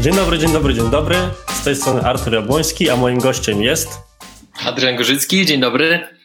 Dzień dobry, dzień dobry, dzień dobry. Z tej strony Artur Jabłoński, a moim gościem jest... Adrian Gorzycki, dzień dobry.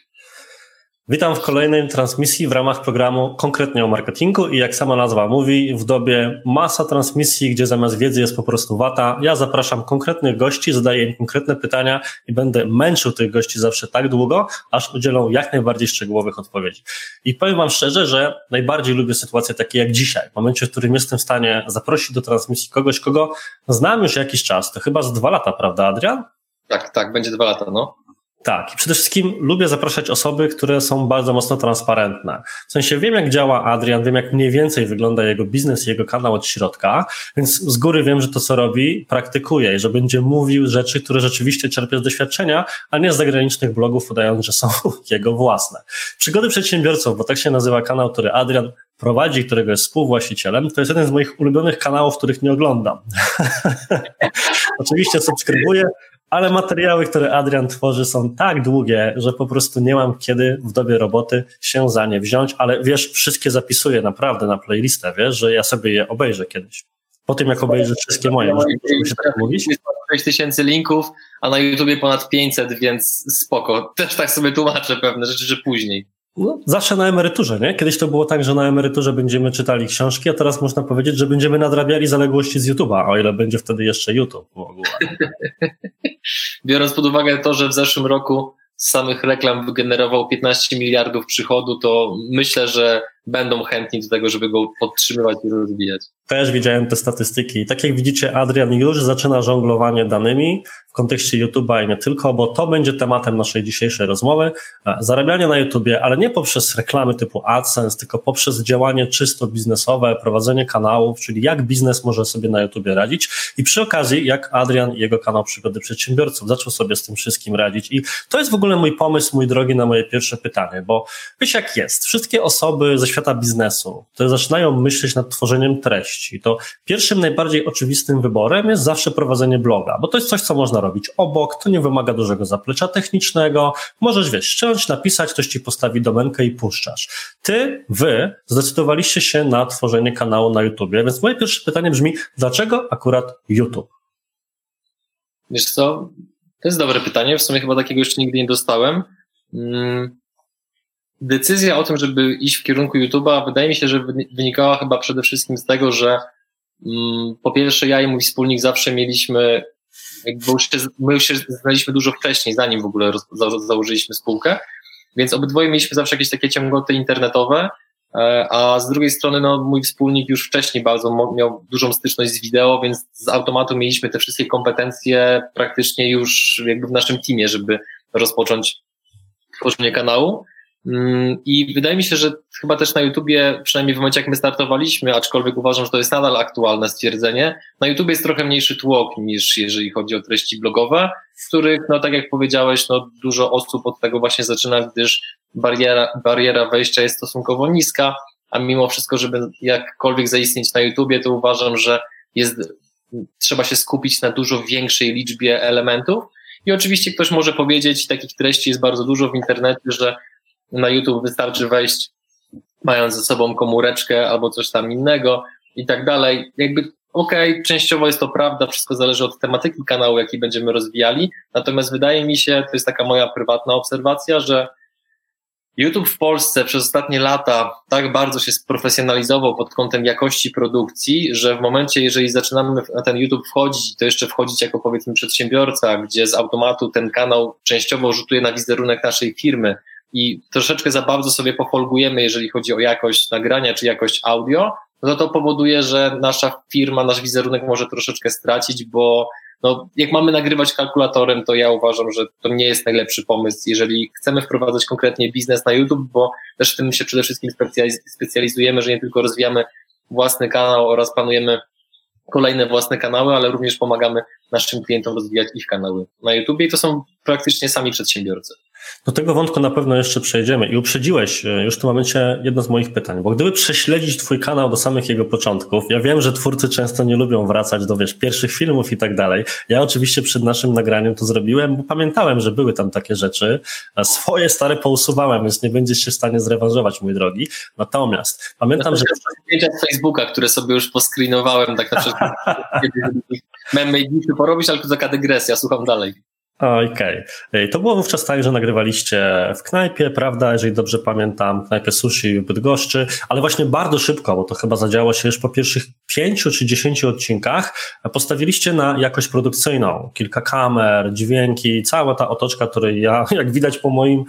Witam w kolejnej transmisji w ramach programu konkretnie o marketingu i jak sama nazwa mówi, w dobie masa transmisji, gdzie zamiast wiedzy jest po prostu wata, ja zapraszam konkretnych gości, zadaję im konkretne pytania i będę męczył tych gości zawsze tak długo, aż udzielą jak najbardziej szczegółowych odpowiedzi. I powiem wam szczerze, że najbardziej lubię sytuacje takie jak dzisiaj, w momencie, w którym jestem w stanie zaprosić do transmisji kogoś, kogo znam już jakiś czas, to chyba z dwa lata, prawda Adrian? Tak, tak, będzie dwa lata, no. Tak, i przede wszystkim lubię zapraszać osoby, które są bardzo mocno transparentne. W sensie wiem, jak działa Adrian, wiem, jak mniej więcej wygląda jego biznes i jego kanał od środka, więc z góry wiem, że to, co robi, praktykuje i że będzie mówił rzeczy, które rzeczywiście czerpie z doświadczenia, a nie z zagranicznych blogów, udając, że są jego własne. Przygody przedsiębiorców, bo tak się nazywa kanał, który Adrian prowadzi, którego jest współwłaścicielem, to jest jeden z moich ulubionych kanałów, których nie oglądam. Oczywiście subskrybuję, ale materiały, które Adrian tworzy są tak długie, że po prostu nie mam kiedy w dobie roboty się za nie wziąć, ale wiesz, wszystkie zapisuję naprawdę na playlistę, wiesz, że ja sobie je obejrzę kiedyś. Po tym, jak obejrzę wszystkie moje, możemy się tak mówić? 6 tysięcy linków, a na YouTubie ponad 500, więc spoko. Też tak sobie tłumaczę pewne rzeczy, że później. No, zawsze na emeryturze, nie? Kiedyś to było tak, że na emeryturze będziemy czytali książki, a teraz można powiedzieć, że będziemy nadrabiali zaległości z YouTube'a, o ile będzie wtedy jeszcze YouTube w ogóle. Biorąc pod uwagę to, że w zeszłym roku z samych reklam wygenerował 15 miliardów przychodu, to myślę, że będą chętni do tego, żeby go podtrzymywać i rozwijać. Też widziałem te statystyki. Tak jak widzicie, Adrian już zaczyna żonglowanie danymi w kontekście YouTube'a i nie tylko, bo to będzie tematem naszej dzisiejszej rozmowy. E, zarabianie na YouTubie, ale nie poprzez reklamy typu AdSense, tylko poprzez działanie czysto biznesowe, prowadzenie kanałów, czyli jak biznes może sobie na YouTubie radzić i przy okazji, jak Adrian i jego kanał Przygody Przedsiębiorców zaczął sobie z tym wszystkim radzić. I to jest w ogóle mój pomysł, mój drogi, na moje pierwsze pytanie, bo wiesz jak jest. Wszystkie osoby ze świata biznesu, które zaczynają myśleć nad tworzeniem treści, to pierwszym najbardziej oczywistym wyborem jest zawsze prowadzenie bloga, bo to jest coś, co można robić obok, to nie wymaga dużego zaplecza technicznego, możesz, wiesz, ściąć, napisać, ktoś ci postawi domenkę i puszczasz. Ty, wy zdecydowaliście się na tworzenie kanału na YouTubie, więc moje pierwsze pytanie brzmi, dlaczego akurat YouTube? Wiesz co, to jest dobre pytanie, w sumie chyba takiego jeszcze nigdy nie dostałem. Hmm decyzja o tym, żeby iść w kierunku YouTube'a, wydaje mi się, że wynikała chyba przede wszystkim z tego, że mm, po pierwsze ja i mój wspólnik zawsze mieliśmy, jakby już się, my już się znaliśmy dużo wcześniej, zanim w ogóle roz, za, założyliśmy spółkę, więc obydwoje mieliśmy zawsze jakieś takie ciągoty internetowe, e, a z drugiej strony no, mój wspólnik już wcześniej bardzo miał dużą styczność z wideo, więc z automatu mieliśmy te wszystkie kompetencje praktycznie już jakby w naszym teamie, żeby rozpocząć tworzenie kanału. Mm, I wydaje mi się, że chyba też na YouTubie, przynajmniej w momencie jak my startowaliśmy, aczkolwiek uważam, że to jest nadal aktualne stwierdzenie, na YouTubie jest trochę mniejszy tłok niż jeżeli chodzi o treści blogowe, w których, no tak jak powiedziałeś, no dużo osób od tego właśnie zaczyna, gdyż bariera, bariera wejścia jest stosunkowo niska, a mimo wszystko, żeby jakkolwiek zaistnieć na YouTubie, to uważam, że jest, trzeba się skupić na dużo większej liczbie elementów. I oczywiście ktoś może powiedzieć, takich treści jest bardzo dużo w internecie, że na YouTube wystarczy wejść, mając ze sobą komóreczkę albo coś tam innego i tak dalej. Jakby okej, okay, częściowo jest to prawda, wszystko zależy od tematyki kanału, jaki będziemy rozwijali. Natomiast wydaje mi się, to jest taka moja prywatna obserwacja, że YouTube w Polsce przez ostatnie lata tak bardzo się sprofesjonalizował pod kątem jakości produkcji, że w momencie, jeżeli zaczynamy na ten YouTube wchodzić, to jeszcze wchodzić jako powiedzmy przedsiębiorca, gdzie z automatu ten kanał częściowo rzutuje na wizerunek naszej firmy, i troszeczkę za bardzo sobie pofolgujemy, jeżeli chodzi o jakość nagrania czy jakość audio, no to powoduje, że nasza firma, nasz wizerunek może troszeczkę stracić, bo no, jak mamy nagrywać kalkulatorem, to ja uważam, że to nie jest najlepszy pomysł, jeżeli chcemy wprowadzać konkretnie biznes na YouTube, bo też w tym się przede wszystkim specjalizujemy, że nie tylko rozwijamy własny kanał oraz planujemy kolejne własne kanały, ale również pomagamy naszym klientom rozwijać ich kanały na YouTube i to są praktycznie sami przedsiębiorcy. Do tego wątku na pewno jeszcze przejdziemy i uprzedziłeś e, już w tym momencie jedno z moich pytań, bo gdyby prześledzić Twój kanał do samych jego początków, ja wiem, że twórcy często nie lubią wracać do wiesz, pierwszych filmów i tak dalej. Ja oczywiście przed naszym nagraniem to zrobiłem, bo pamiętałem, że były tam takie rzeczy. Swoje stare pousuwałem, więc nie będziesz się w stanie zrewanżować, mój drogi. Natomiast pamiętam, no, że. Zdjęcia z Facebooka, które sobie już poscreenowałem, tak na przykład. Memy i porobić, ale to taka dygresja, słucham dalej. Okej. Okay. To było wówczas tak, że nagrywaliście w knajpie, prawda, jeżeli dobrze pamiętam, w knajpie sushi w Bydgoszczy, ale właśnie bardzo szybko, bo to chyba zadziało się już po pierwszych pięciu czy dziesięciu odcinkach, postawiliście na jakość produkcyjną. Kilka kamer, dźwięki, cała ta otoczka, której ja, jak widać po moim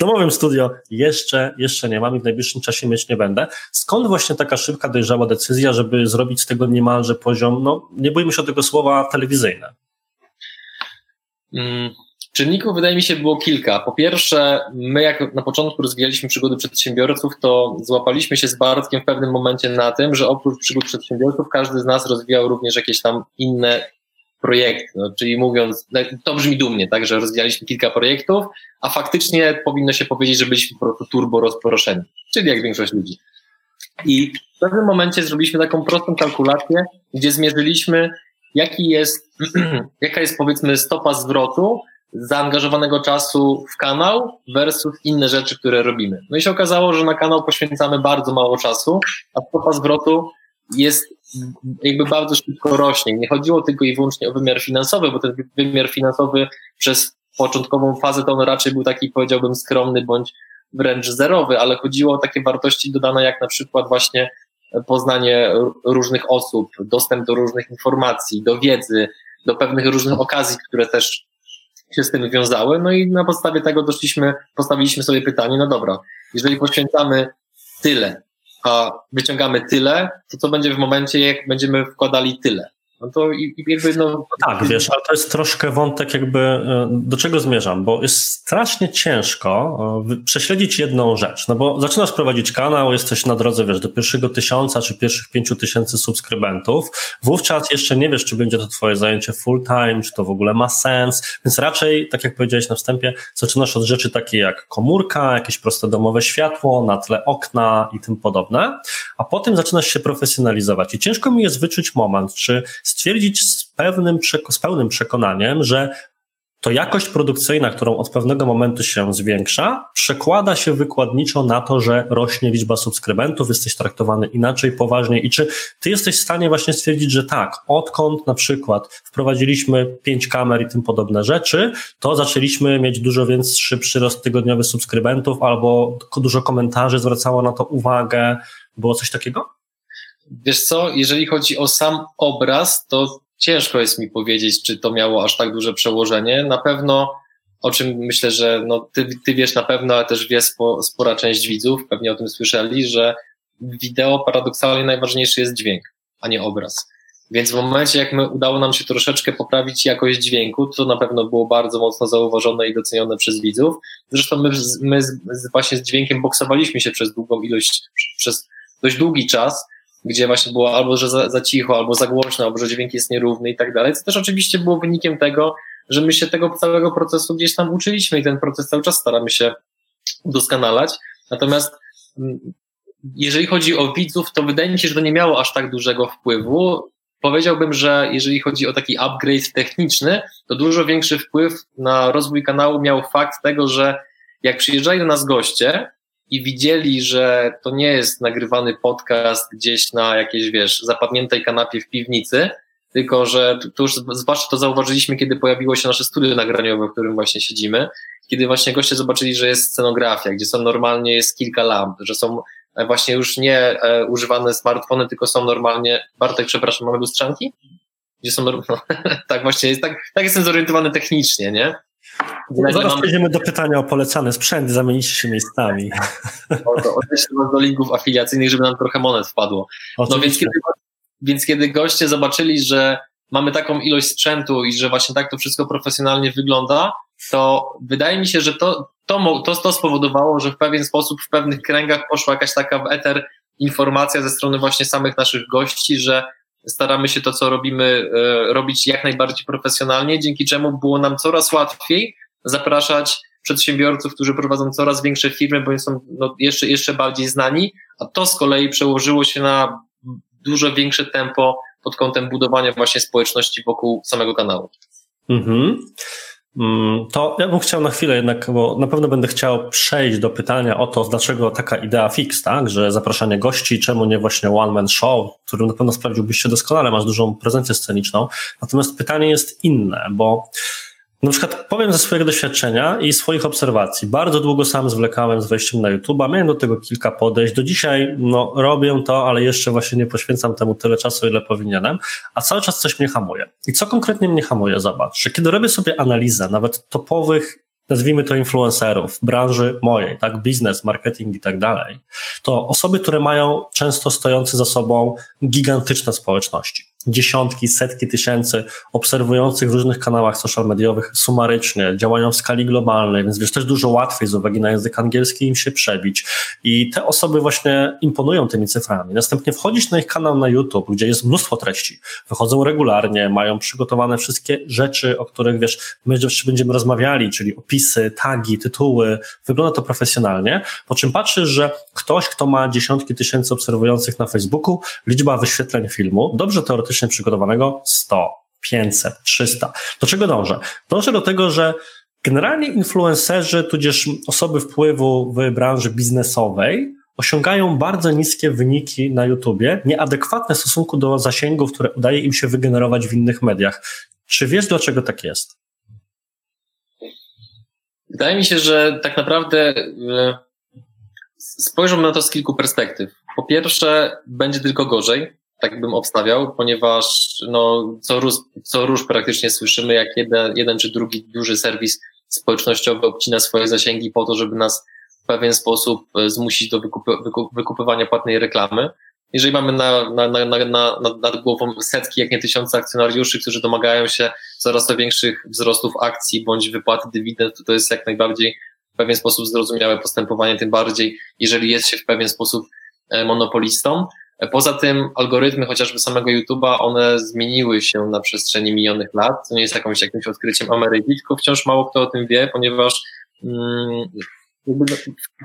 domowym studio jeszcze, jeszcze nie mam i w najbliższym czasie mieć nie będę. Skąd właśnie taka szybka, dojrzała decyzja, żeby zrobić z tego niemalże poziom, no nie bójmy się tego słowa, telewizyjne? Mm, czynników wydaje mi się było kilka. Po pierwsze, my jak na początku rozwijaliśmy przygody przedsiębiorców, to złapaliśmy się z Bartkiem w pewnym momencie na tym, że oprócz przygód przedsiębiorców każdy z nas rozwijał również jakieś tam inne projekty. No, czyli mówiąc, no, to brzmi dumnie, tak, że rozwijaliśmy kilka projektów, a faktycznie powinno się powiedzieć, że byliśmy po prostu turbo rozproszeni, czyli jak większość ludzi. I w pewnym momencie zrobiliśmy taką prostą kalkulację, gdzie zmierzyliśmy, jaki jest, jaka jest powiedzmy stopa zwrotu zaangażowanego czasu w kanał versus inne rzeczy, które robimy. No i się okazało, że na kanał poświęcamy bardzo mało czasu, a stopa zwrotu jest jakby bardzo szybko rośnie. Nie chodziło tylko i wyłącznie o wymiar finansowy, bo ten wymiar finansowy przez początkową fazę to on raczej był taki, powiedziałbym, skromny bądź wręcz zerowy, ale chodziło o takie wartości dodane, jak na przykład właśnie poznanie różnych osób, dostęp do różnych informacji, do wiedzy, do pewnych różnych okazji, które też się z tym wiązały. No i na podstawie tego doszliśmy, postawiliśmy sobie pytanie, no dobra, jeżeli poświęcamy tyle, a wyciągamy tyle, to co będzie w momencie, jak będziemy wkładali tyle? No to jakby no... no... Tak, wiesz, ale to jest troszkę wątek jakby, e, do czego zmierzam, bo jest strasznie ciężko e, prześledzić jedną rzecz, no bo zaczynasz prowadzić kanał, jesteś na drodze, wiesz, do pierwszego tysiąca czy pierwszych pięciu tysięcy subskrybentów, wówczas jeszcze nie wiesz, czy będzie to twoje zajęcie full time, czy to w ogóle ma sens, więc raczej, tak jak powiedziałeś na wstępie, zaczynasz od rzeczy takie jak komórka, jakieś proste domowe światło, na tle okna i tym podobne, a potem zaczynasz się profesjonalizować. I ciężko mi jest wyczuć moment, czy stwierdzić z, pewnym, z pełnym przekonaniem, że to jakość produkcyjna, którą od pewnego momentu się zwiększa, przekłada się wykładniczo na to, że rośnie liczba subskrybentów, jesteś traktowany inaczej, poważniej i czy ty jesteś w stanie właśnie stwierdzić, że tak, odkąd na przykład wprowadziliśmy pięć kamer i tym podobne rzeczy, to zaczęliśmy mieć dużo większy przyrost tygodniowy subskrybentów albo dużo komentarzy zwracało na to uwagę. Było coś takiego? Wiesz co, jeżeli chodzi o sam obraz, to ciężko jest mi powiedzieć, czy to miało aż tak duże przełożenie. Na pewno, o czym myślę, że no, ty, ty wiesz na pewno, ale też wie spo, spora część widzów, pewnie o tym słyszeli, że wideo paradoksalnie najważniejszy jest dźwięk, a nie obraz. Więc w momencie, jak my udało nam się troszeczkę poprawić jakość dźwięku, to na pewno było bardzo mocno zauważone i docenione przez widzów. Zresztą my, my z, właśnie z dźwiękiem boksowaliśmy się przez długą ilość, przez dość długi czas, gdzie właśnie było albo, że za, za cicho, albo za głośno, albo, że dźwięk jest nierówny i tak dalej, co też oczywiście było wynikiem tego, że my się tego całego procesu gdzieś tam uczyliśmy i ten proces cały czas staramy się udoskonalać. Natomiast mm, jeżeli chodzi o widzów, to wydaje mi się, że to nie miało aż tak dużego wpływu. Powiedziałbym, że jeżeli chodzi o taki upgrade techniczny, to dużo większy wpływ na rozwój kanału miał fakt tego, że jak przyjeżdżają do nas goście, i widzieli, że to nie jest nagrywany podcast gdzieś na jakiejś, wiesz, zapadniętej kanapie w piwnicy, tylko że to już zwłaszcza to zauważyliśmy, kiedy pojawiło się nasze studio nagraniowe, w którym właśnie siedzimy, kiedy właśnie goście zobaczyli, że jest scenografia, gdzie są normalnie jest kilka lamp, że są e, właśnie już nie e, używane smartfony, tylko są normalnie, Bartek, przepraszam, mamy lustrzanki? Gdzie są, no, tak właśnie jest, tak, tak jestem zorientowany technicznie, nie? Zaraz mam... przejdziemy do pytania o polecany sprzęt, zamienicie się miejscami. Odeślę was do linków afiliacyjnych, żeby nam trochę monet wpadło. No więc kiedy, więc kiedy goście zobaczyli, że mamy taką ilość sprzętu i że właśnie tak to wszystko profesjonalnie wygląda, to wydaje mi się, że to, to, to, to spowodowało, że w pewien sposób w pewnych kręgach poszła jakaś taka w eter informacja ze strony właśnie samych naszych gości, że staramy się to, co robimy, e, robić jak najbardziej profesjonalnie, dzięki czemu było nam coraz łatwiej zapraszać przedsiębiorców, którzy prowadzą coraz większe firmy, bo są no, jeszcze, jeszcze bardziej znani, a to z kolei przełożyło się na dużo większe tempo pod kątem budowania właśnie społeczności wokół samego kanału. Mhm. Mm, to ja bym chciał na chwilę jednak, bo na pewno będę chciał przejść do pytania o to, dlaczego taka idea fix, tak, że zapraszanie gości, czemu nie właśnie one man show, który na pewno sprawdziłbyś się doskonale, masz dużą prezencję sceniczną. Natomiast pytanie jest inne, bo na przykład powiem ze swojego doświadczenia i swoich obserwacji. Bardzo długo sam zwlekałem z wejściem na YouTube, miałem do tego kilka podejść. Do dzisiaj no, robię to, ale jeszcze właśnie nie poświęcam temu tyle czasu, ile powinienem, a cały czas coś mnie hamuje. I co konkretnie mnie hamuje? Zobacz, że kiedy robię sobie analizę nawet topowych nazwijmy to influencerów, branży mojej, tak, biznes, marketing i tak dalej, to osoby, które mają często stojące za sobą gigantyczne społeczności dziesiątki, setki tysięcy obserwujących w różnych kanałach social mediowych sumarycznie, działają w skali globalnej, więc wiesz, też dużo łatwiej z uwagi na język angielski im się przebić. I te osoby właśnie imponują tymi cyframi. Następnie wchodzisz na ich kanał na YouTube, gdzie jest mnóstwo treści. Wychodzą regularnie, mają przygotowane wszystkie rzeczy, o których wiesz, my jeszcze będziemy rozmawiali, czyli opisy, tagi, tytuły. Wygląda to profesjonalnie. Po czym patrzysz, że ktoś, kto ma dziesiątki tysięcy obserwujących na Facebooku, liczba wyświetleń filmu, dobrze teoretycznie przygotowanego 100, 500, 300. Do czego dążę? Dążę do tego, że generalnie influencerzy, tudzież osoby wpływu w branży biznesowej osiągają bardzo niskie wyniki na YouTubie, nieadekwatne w stosunku do zasięgów, które udaje im się wygenerować w innych mediach. Czy wiesz, dlaczego tak jest? Wydaje mi się, że tak naprawdę e, spojrzą na to z kilku perspektyw. Po pierwsze, będzie tylko gorzej, tak bym obstawiał, ponieważ no, co, róż, co róż praktycznie słyszymy, jak jeden, jeden czy drugi duży serwis społecznościowy obcina swoje zasięgi po to, żeby nas w pewien sposób e, zmusić do wykupy, wykupywania płatnej reklamy. Jeżeli mamy na, na, na, na, na, nad głową setki, jak nie tysiące akcjonariuszy, którzy domagają się coraz to większych wzrostów akcji bądź wypłaty dywidend, to to jest jak najbardziej w pewien sposób zrozumiałe postępowanie, tym bardziej, jeżeli jest się w pewien sposób e, monopolistą. Poza tym algorytmy chociażby samego YouTube'a, one zmieniły się na przestrzeni minionych lat. To nie jest jakąś, jakimś odkryciem Ameryki, tylko wciąż mało kto o tym wie, ponieważ mm,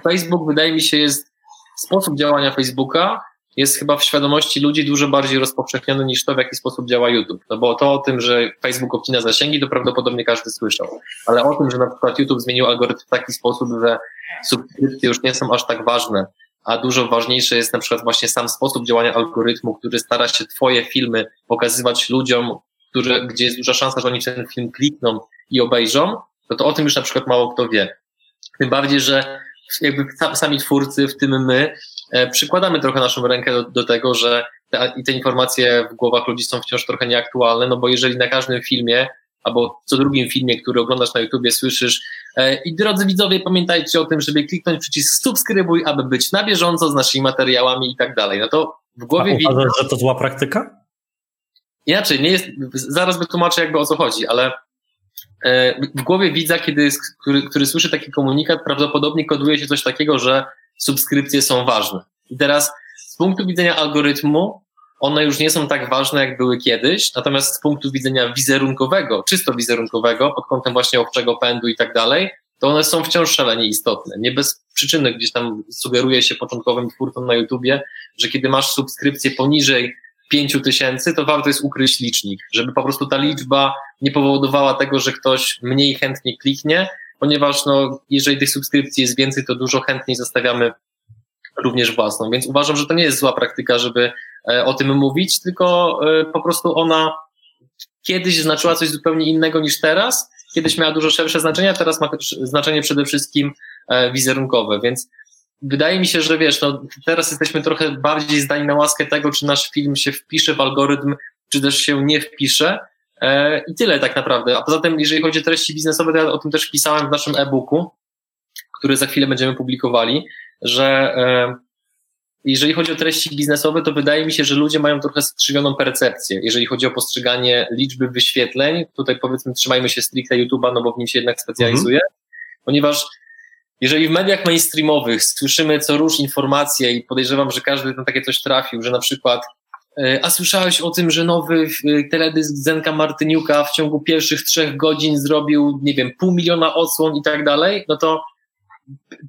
Facebook wydaje mi się jest, sposób działania Facebooka jest chyba w świadomości ludzi dużo bardziej rozpowszechniony niż to, w jaki sposób działa YouTube. No bo to o tym, że Facebook obcina zasięgi, to prawdopodobnie każdy słyszał. Ale o tym, że na przykład YouTube zmienił algorytm w taki sposób, że subskrypcje już nie są aż tak ważne, a dużo ważniejszy jest na przykład właśnie sam sposób działania algorytmu, który stara się Twoje filmy pokazywać ludziom, które, gdzie jest duża szansa, że oni ten film klikną i obejrzą, to, to o tym już na przykład mało kto wie. Tym bardziej, że jakby sami twórcy, w tym my, e, przykładamy trochę naszą rękę do, do tego, że te, te informacje w głowach ludzi są wciąż trochę nieaktualne, no bo jeżeli na każdym filmie albo co drugim filmie, który oglądasz na YouTubie, słyszysz. E, I drodzy widzowie, pamiętajcie o tym, żeby kliknąć przycisk subskrybuj, aby być na bieżąco z naszymi materiałami i tak dalej. No to w głowie widzę. Uważasz, że to zła praktyka? Inaczej, nie jest, zaraz wytłumaczę jakby o co chodzi, ale e, w głowie widza, kiedy, który, który słyszy taki komunikat, prawdopodobnie koduje się coś takiego, że subskrypcje są ważne. I teraz z punktu widzenia algorytmu, one już nie są tak ważne, jak były kiedyś, natomiast z punktu widzenia wizerunkowego, czysto wizerunkowego, pod kątem właśnie owczego pędu i tak dalej, to one są wciąż szalenie istotne. Nie bez przyczyny gdzieś tam sugeruje się początkowym twórcom na YouTubie, że kiedy masz subskrypcję poniżej 5 tysięcy, to warto jest ukryć licznik, żeby po prostu ta liczba nie powodowała tego, że ktoś mniej chętnie kliknie, ponieważ no, jeżeli tych subskrypcji jest więcej, to dużo chętniej zostawiamy również własną. Więc uważam, że to nie jest zła praktyka, żeby o tym mówić, tylko e, po prostu ona kiedyś znaczyła coś zupełnie innego niż teraz. Kiedyś miała dużo szersze znaczenie, a teraz ma znaczenie przede wszystkim e, wizerunkowe, więc wydaje mi się, że wiesz, no teraz jesteśmy trochę bardziej zdani na łaskę tego, czy nasz film się wpisze w algorytm, czy też się nie wpisze. I tyle tak naprawdę. A poza tym, jeżeli chodzi o treści biznesowe, to ja o tym też pisałem w naszym e-booku, który za chwilę będziemy publikowali, że jeżeli chodzi o treści biznesowe, to wydaje mi się, że ludzie mają trochę skrzywioną percepcję, jeżeli chodzi o postrzeganie liczby wyświetleń. Tutaj powiedzmy, trzymajmy się stricte YouTube'a, no bo w nim się jednak specjalizuje, mhm. ponieważ jeżeli w mediach mainstreamowych słyszymy co róż informacje i podejrzewam, że każdy na takie coś trafił, że na przykład e, a słyszałeś o tym, że nowy e, teledysk Zenka Martyniuka w ciągu pierwszych trzech godzin zrobił, nie wiem, pół miliona odsłon i tak dalej, no to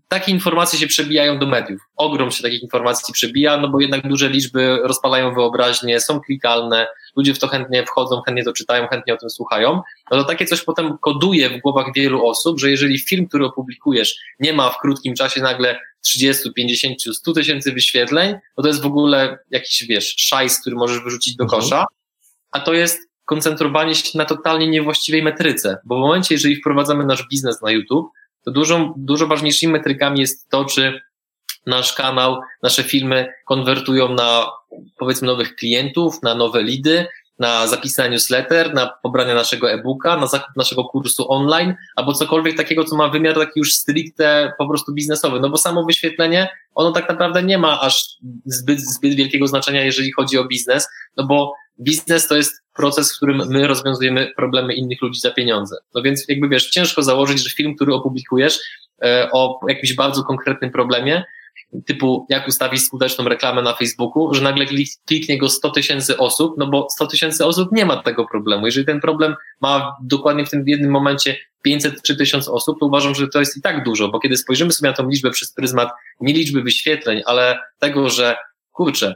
takie informacje się przebijają do mediów. Ogrom się takich informacji przebija, no bo jednak duże liczby rozpalają wyobraźnię, są klikalne, ludzie w to chętnie wchodzą, chętnie to czytają, chętnie o tym słuchają. No to takie coś potem koduje w głowach wielu osób, że jeżeli film, który opublikujesz, nie ma w krótkim czasie nagle 30, 50, 100 tysięcy wyświetleń, no to jest w ogóle jakiś, wiesz, szajs, który możesz wyrzucić do mhm. kosza, a to jest koncentrowanie się na totalnie niewłaściwej metryce, bo w momencie, jeżeli wprowadzamy nasz biznes na YouTube, to dużo, dużo ważniejszymi metrykami jest to, czy nasz kanał, nasze filmy konwertują na powiedzmy nowych klientów, na nowe lidy, na zapisanie newsletter, na pobranie naszego e-booka, na zakup naszego kursu online, albo cokolwiek takiego, co ma wymiar taki już stricte po prostu biznesowy. No bo samo wyświetlenie, ono tak naprawdę nie ma aż zbyt, zbyt wielkiego znaczenia, jeżeli chodzi o biznes, no bo biznes to jest proces, w którym my rozwiązujemy problemy innych ludzi za pieniądze. No więc jakby wiesz, ciężko założyć, że film, który opublikujesz e, o jakimś bardzo konkretnym problemie, typu jak ustawić skuteczną reklamę na Facebooku, że nagle kliknie go 100 tysięcy osób, no bo 100 tysięcy osób nie ma tego problemu. Jeżeli ten problem ma dokładnie w tym jednym momencie 500 czy 1000 osób, to uważam, że to jest i tak dużo, bo kiedy spojrzymy sobie na tą liczbę przez pryzmat nie liczby wyświetleń, ale tego, że kurczę,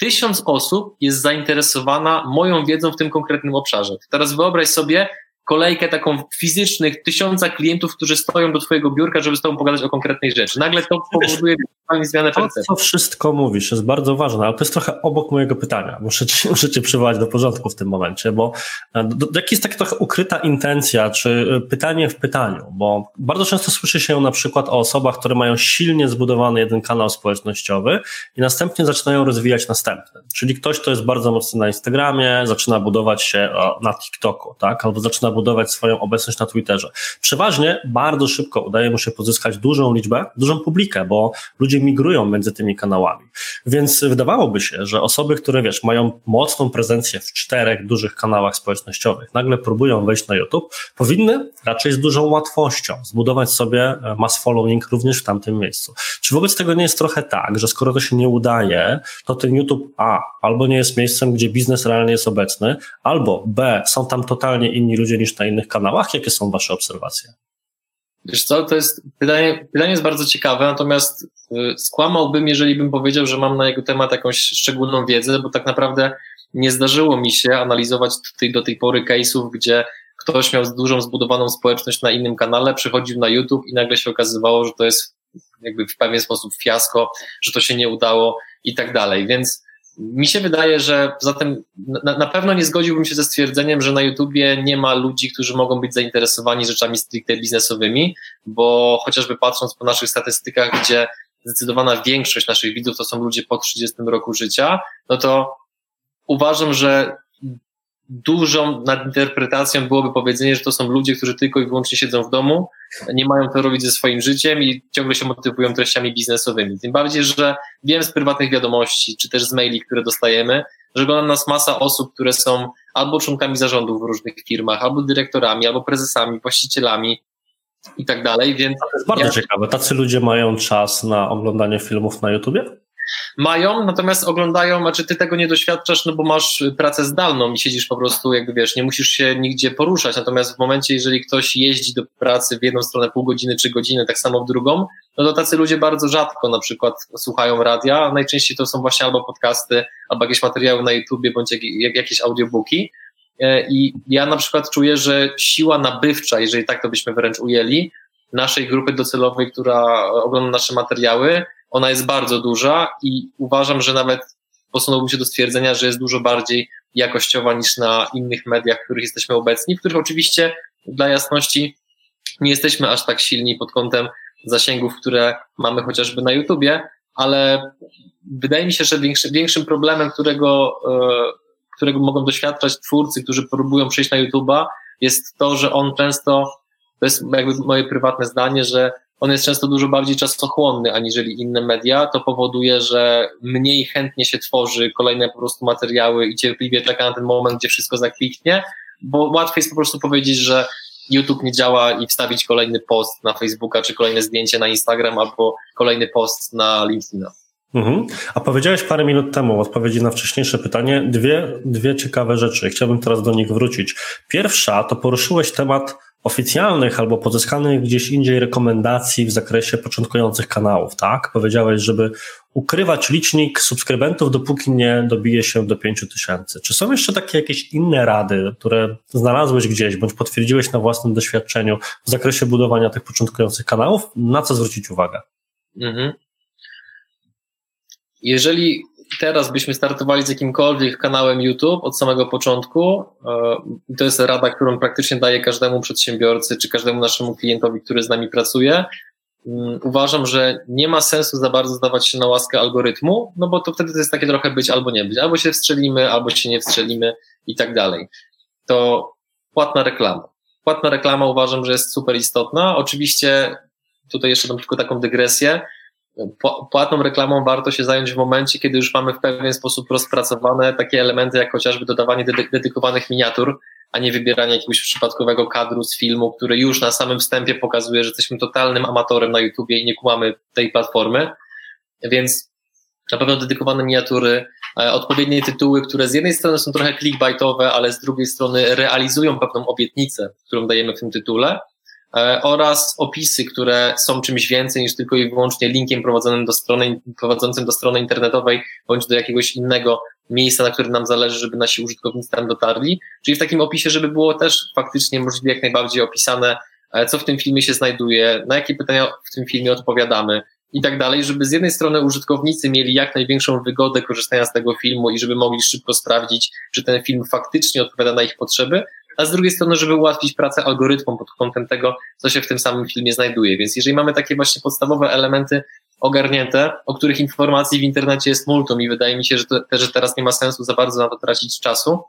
tysiąc osób jest zainteresowana moją wiedzą w tym konkretnym obszarze. Teraz wyobraź sobie, kolejkę taką fizycznych tysiąca klientów, którzy stoją do twojego biurka, żeby z tobą pogadać o konkretnej rzeczy. Nagle to powoduje zmianę percepcji. To, co wszystko mówisz, jest bardzo ważne, ale to jest trochę obok mojego pytania. Muszę ci, muszę cię przywołać do porządku w tym momencie, bo e, jaka jest taka trochę ukryta intencja, czy e, pytanie w pytaniu, bo bardzo często słyszy się na przykład o osobach, które mają silnie zbudowany jeden kanał społecznościowy i następnie zaczynają rozwijać następny. Czyli ktoś, kto jest bardzo mocny na Instagramie, zaczyna budować się na TikToku, tak? Albo zaczyna budować swoją obecność na Twitterze. Przeważnie bardzo szybko udaje mu się pozyskać dużą liczbę, dużą publikę, bo ludzie migrują między tymi kanałami. Więc wydawałoby się, że osoby, które wiesz, mają mocną prezencję w czterech dużych kanałach społecznościowych, nagle próbują wejść na YouTube, powinny raczej z dużą łatwością zbudować sobie e, mass following również w tamtym miejscu. Czy wobec tego nie jest trochę tak, że skoro to się nie udaje, to ten YouTube A albo nie jest miejscem, gdzie biznes realnie jest obecny, albo B są tam totalnie inni ludzie niż na innych kanałach? Jakie są Wasze obserwacje? Wiesz co, to jest pytanie, pytanie jest bardzo ciekawe, natomiast y, skłamałbym, jeżeli bym powiedział, że mam na jego temat jakąś szczególną wiedzę, bo tak naprawdę nie zdarzyło mi się analizować tutaj do tej pory case'ów, gdzie ktoś miał dużą zbudowaną społeczność na innym kanale, przychodził na YouTube i nagle się okazywało, że to jest jakby w pewien sposób fiasko, że to się nie udało i tak dalej. Więc mi się wydaje, że zatem na, na, pewno nie zgodziłbym się ze stwierdzeniem, że na YouTubie nie ma ludzi, którzy mogą być zainteresowani rzeczami stricte biznesowymi, bo chociażby patrząc po naszych statystykach, gdzie zdecydowana większość naszych widzów to są ludzie po 30 roku życia, no to uważam, że dużą nadinterpretacją byłoby powiedzenie, że to są ludzie, którzy tylko i wyłącznie siedzą w domu, nie mają to robić ze swoim życiem i ciągle się motywują treściami biznesowymi. Tym bardziej, że wiem z prywatnych wiadomości, czy też z maili, które dostajemy, że ogląda nas masa osób, które są albo członkami zarządów w różnych firmach, albo dyrektorami, albo prezesami, właścicielami i tak dalej, więc... To jest bardzo ja... ciekawe. Tacy ludzie mają czas na oglądanie filmów na YouTubie? Mają, natomiast oglądają, znaczy ty tego nie doświadczasz, no bo masz pracę zdalną i siedzisz po prostu, jakby wiesz, nie musisz się nigdzie poruszać, natomiast w momencie, jeżeli ktoś jeździ do pracy w jedną stronę pół godziny, trzy godziny, tak samo w drugą, no to tacy ludzie bardzo rzadko na przykład słuchają radia, najczęściej to są właśnie albo podcasty, albo jakieś materiały na YouTubie, bądź jakieś audiobooki, e, i ja na przykład czuję, że siła nabywcza, jeżeli tak to byśmy wręcz ujęli, naszej grupy docelowej, która ogląda nasze materiały, ona jest bardzo duża i uważam, że nawet posunąłbym się do stwierdzenia, że jest dużo bardziej jakościowa niż na innych mediach, w których jesteśmy obecni, w których oczywiście dla jasności nie jesteśmy aż tak silni pod kątem zasięgów, które mamy chociażby na YouTubie, ale wydaje mi się, że większy, większym problemem, którego, e, którego mogą doświadczać twórcy, którzy próbują przejść na YouTuba, jest to, że on często, to jest jakby moje prywatne zdanie, że on jest często dużo bardziej czasochłonny aniżeli inne media, to powoduje, że mniej chętnie się tworzy kolejne po prostu materiały i cierpliwie czeka na ten moment, gdzie wszystko zakliknie, bo łatwiej jest po prostu powiedzieć, że YouTube nie działa i wstawić kolejny post na Facebooka, czy kolejne zdjęcie na Instagram, albo kolejny post na LinkedIna. Mhm. A powiedziałeś parę minut temu w odpowiedzi na wcześniejsze pytanie dwie, dwie ciekawe rzeczy. Chciałbym teraz do nich wrócić. Pierwsza to poruszyłeś temat oficjalnych albo pozyskanych gdzieś indziej rekomendacji w zakresie początkujących kanałów, tak? Powiedziałeś, żeby ukrywać licznik subskrybentów, dopóki nie dobije się do 5000. Czy są jeszcze takie jakieś inne rady, które znalazłeś gdzieś, bądź potwierdziłeś na własnym doświadczeniu w zakresie budowania tych początkujących kanałów? Na co zwrócić uwagę? Mhm. Jeżeli teraz byśmy startowali z jakimkolwiek kanałem YouTube od samego początku, e, to jest rada, którą praktycznie daję każdemu przedsiębiorcy czy każdemu naszemu klientowi, który z nami pracuje. Mm, uważam, że nie ma sensu za bardzo zdawać się na łaskę algorytmu, no bo to wtedy to jest takie trochę być albo nie być. Albo się wstrzelimy, albo się nie wstrzelimy i tak dalej. To płatna reklama. Płatna reklama uważam, że jest super istotna. Oczywiście tutaj jeszcze dam tylko taką dygresję płatną reklamą warto się zająć w momencie, kiedy już mamy w pewien sposób rozpracowane takie elementy, jak chociażby dodawanie dedykowanych miniatur, a nie wybieranie jakiegoś przypadkowego kadru z filmu, który już na samym wstępie pokazuje, że jesteśmy totalnym amatorem na YouTubie i nie kłamy tej platformy. Więc na pewno dedykowane miniatury, e, odpowiednie tytuły, które z jednej strony są trochę clickbaitowe, ale z drugiej strony realizują pewną obietnicę, którą dajemy w tym tytule. E, oraz opisy, które są czymś więcej niż tylko i wyłącznie linkiem prowadzonym do strony, prowadzącym do strony internetowej bądź do jakiegoś innego miejsca, na którym nam zależy, żeby nasi użytkownicy tam dotarli. Czyli w takim opisie, żeby było też faktycznie możliwie jak najbardziej opisane, e, co w tym filmie się znajduje, na jakie pytania w tym filmie odpowiadamy i tak dalej, żeby z jednej strony użytkownicy mieli jak największą wygodę korzystania z tego filmu i żeby mogli szybko sprawdzić, czy ten film faktycznie odpowiada na ich potrzeby, a z drugiej strony, żeby ułatwić pracę algorytmom pod kątem tego, co się w tym samym filmie znajduje. Więc jeżeli mamy takie właśnie podstawowe elementy ogarnięte, o których informacji w internecie jest multum i wydaje mi się, że, to, że teraz nie ma sensu za bardzo na to tracić czasu,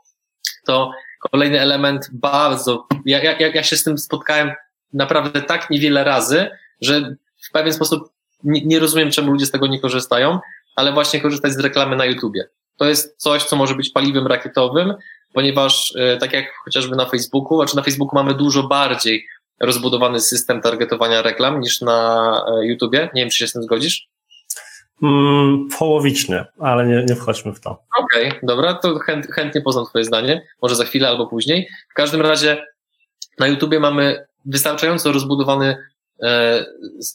to kolejny element bardzo, ja, ja, ja się z tym spotkałem naprawdę tak niewiele razy, że w pewien sposób nie, nie rozumiem, czemu ludzie z tego nie korzystają, ale właśnie korzystać z reklamy na YouTubie. To jest coś, co może być paliwem rakietowym, ponieważ e, tak jak chociażby na Facebooku, znaczy na Facebooku mamy dużo bardziej rozbudowany system targetowania reklam niż na e, YouTubie. Nie wiem, czy się z tym zgodzisz? Mm, połowicznie, ale nie, nie wchodźmy w to. Okej, okay, dobra, to chęt, chętnie poznam Twoje zdanie, może za chwilę albo później. W każdym razie na YouTubie mamy wystarczająco rozbudowany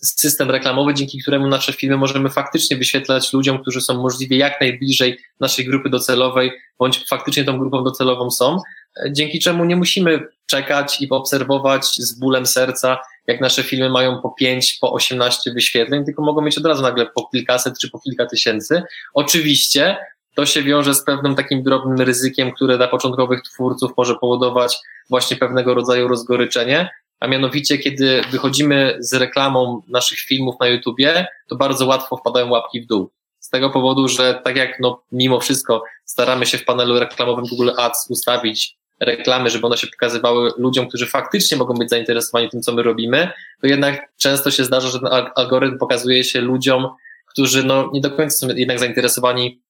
system reklamowy, dzięki któremu nasze filmy możemy faktycznie wyświetlać ludziom, którzy są możliwie jak najbliżej naszej grupy docelowej, bądź faktycznie tą grupą docelową są, e, dzięki czemu nie musimy czekać i obserwować z bólem serca, jak nasze filmy mają po 5, po 18 wyświetleń, tylko mogą mieć od razu nagle po kilkaset czy po kilka tysięcy. Oczywiście to się wiąże z pewnym takim drobnym ryzykiem, które dla początkowych twórców może powodować właśnie pewnego rodzaju rozgoryczenie, a mianowicie kiedy wychodzimy z reklamą naszych filmów na YouTubie, to bardzo łatwo wpadają łapki w dół. Z tego powodu, że tak jak no, mimo wszystko staramy się w panelu reklamowym Google Ads ustawić reklamy, żeby one się pokazywały ludziom, którzy faktycznie mogą być zainteresowani tym, co my robimy, to jednak często się zdarza, że ten algorytm pokazuje się ludziom, którzy no, nie do końca są jednak zainteresowani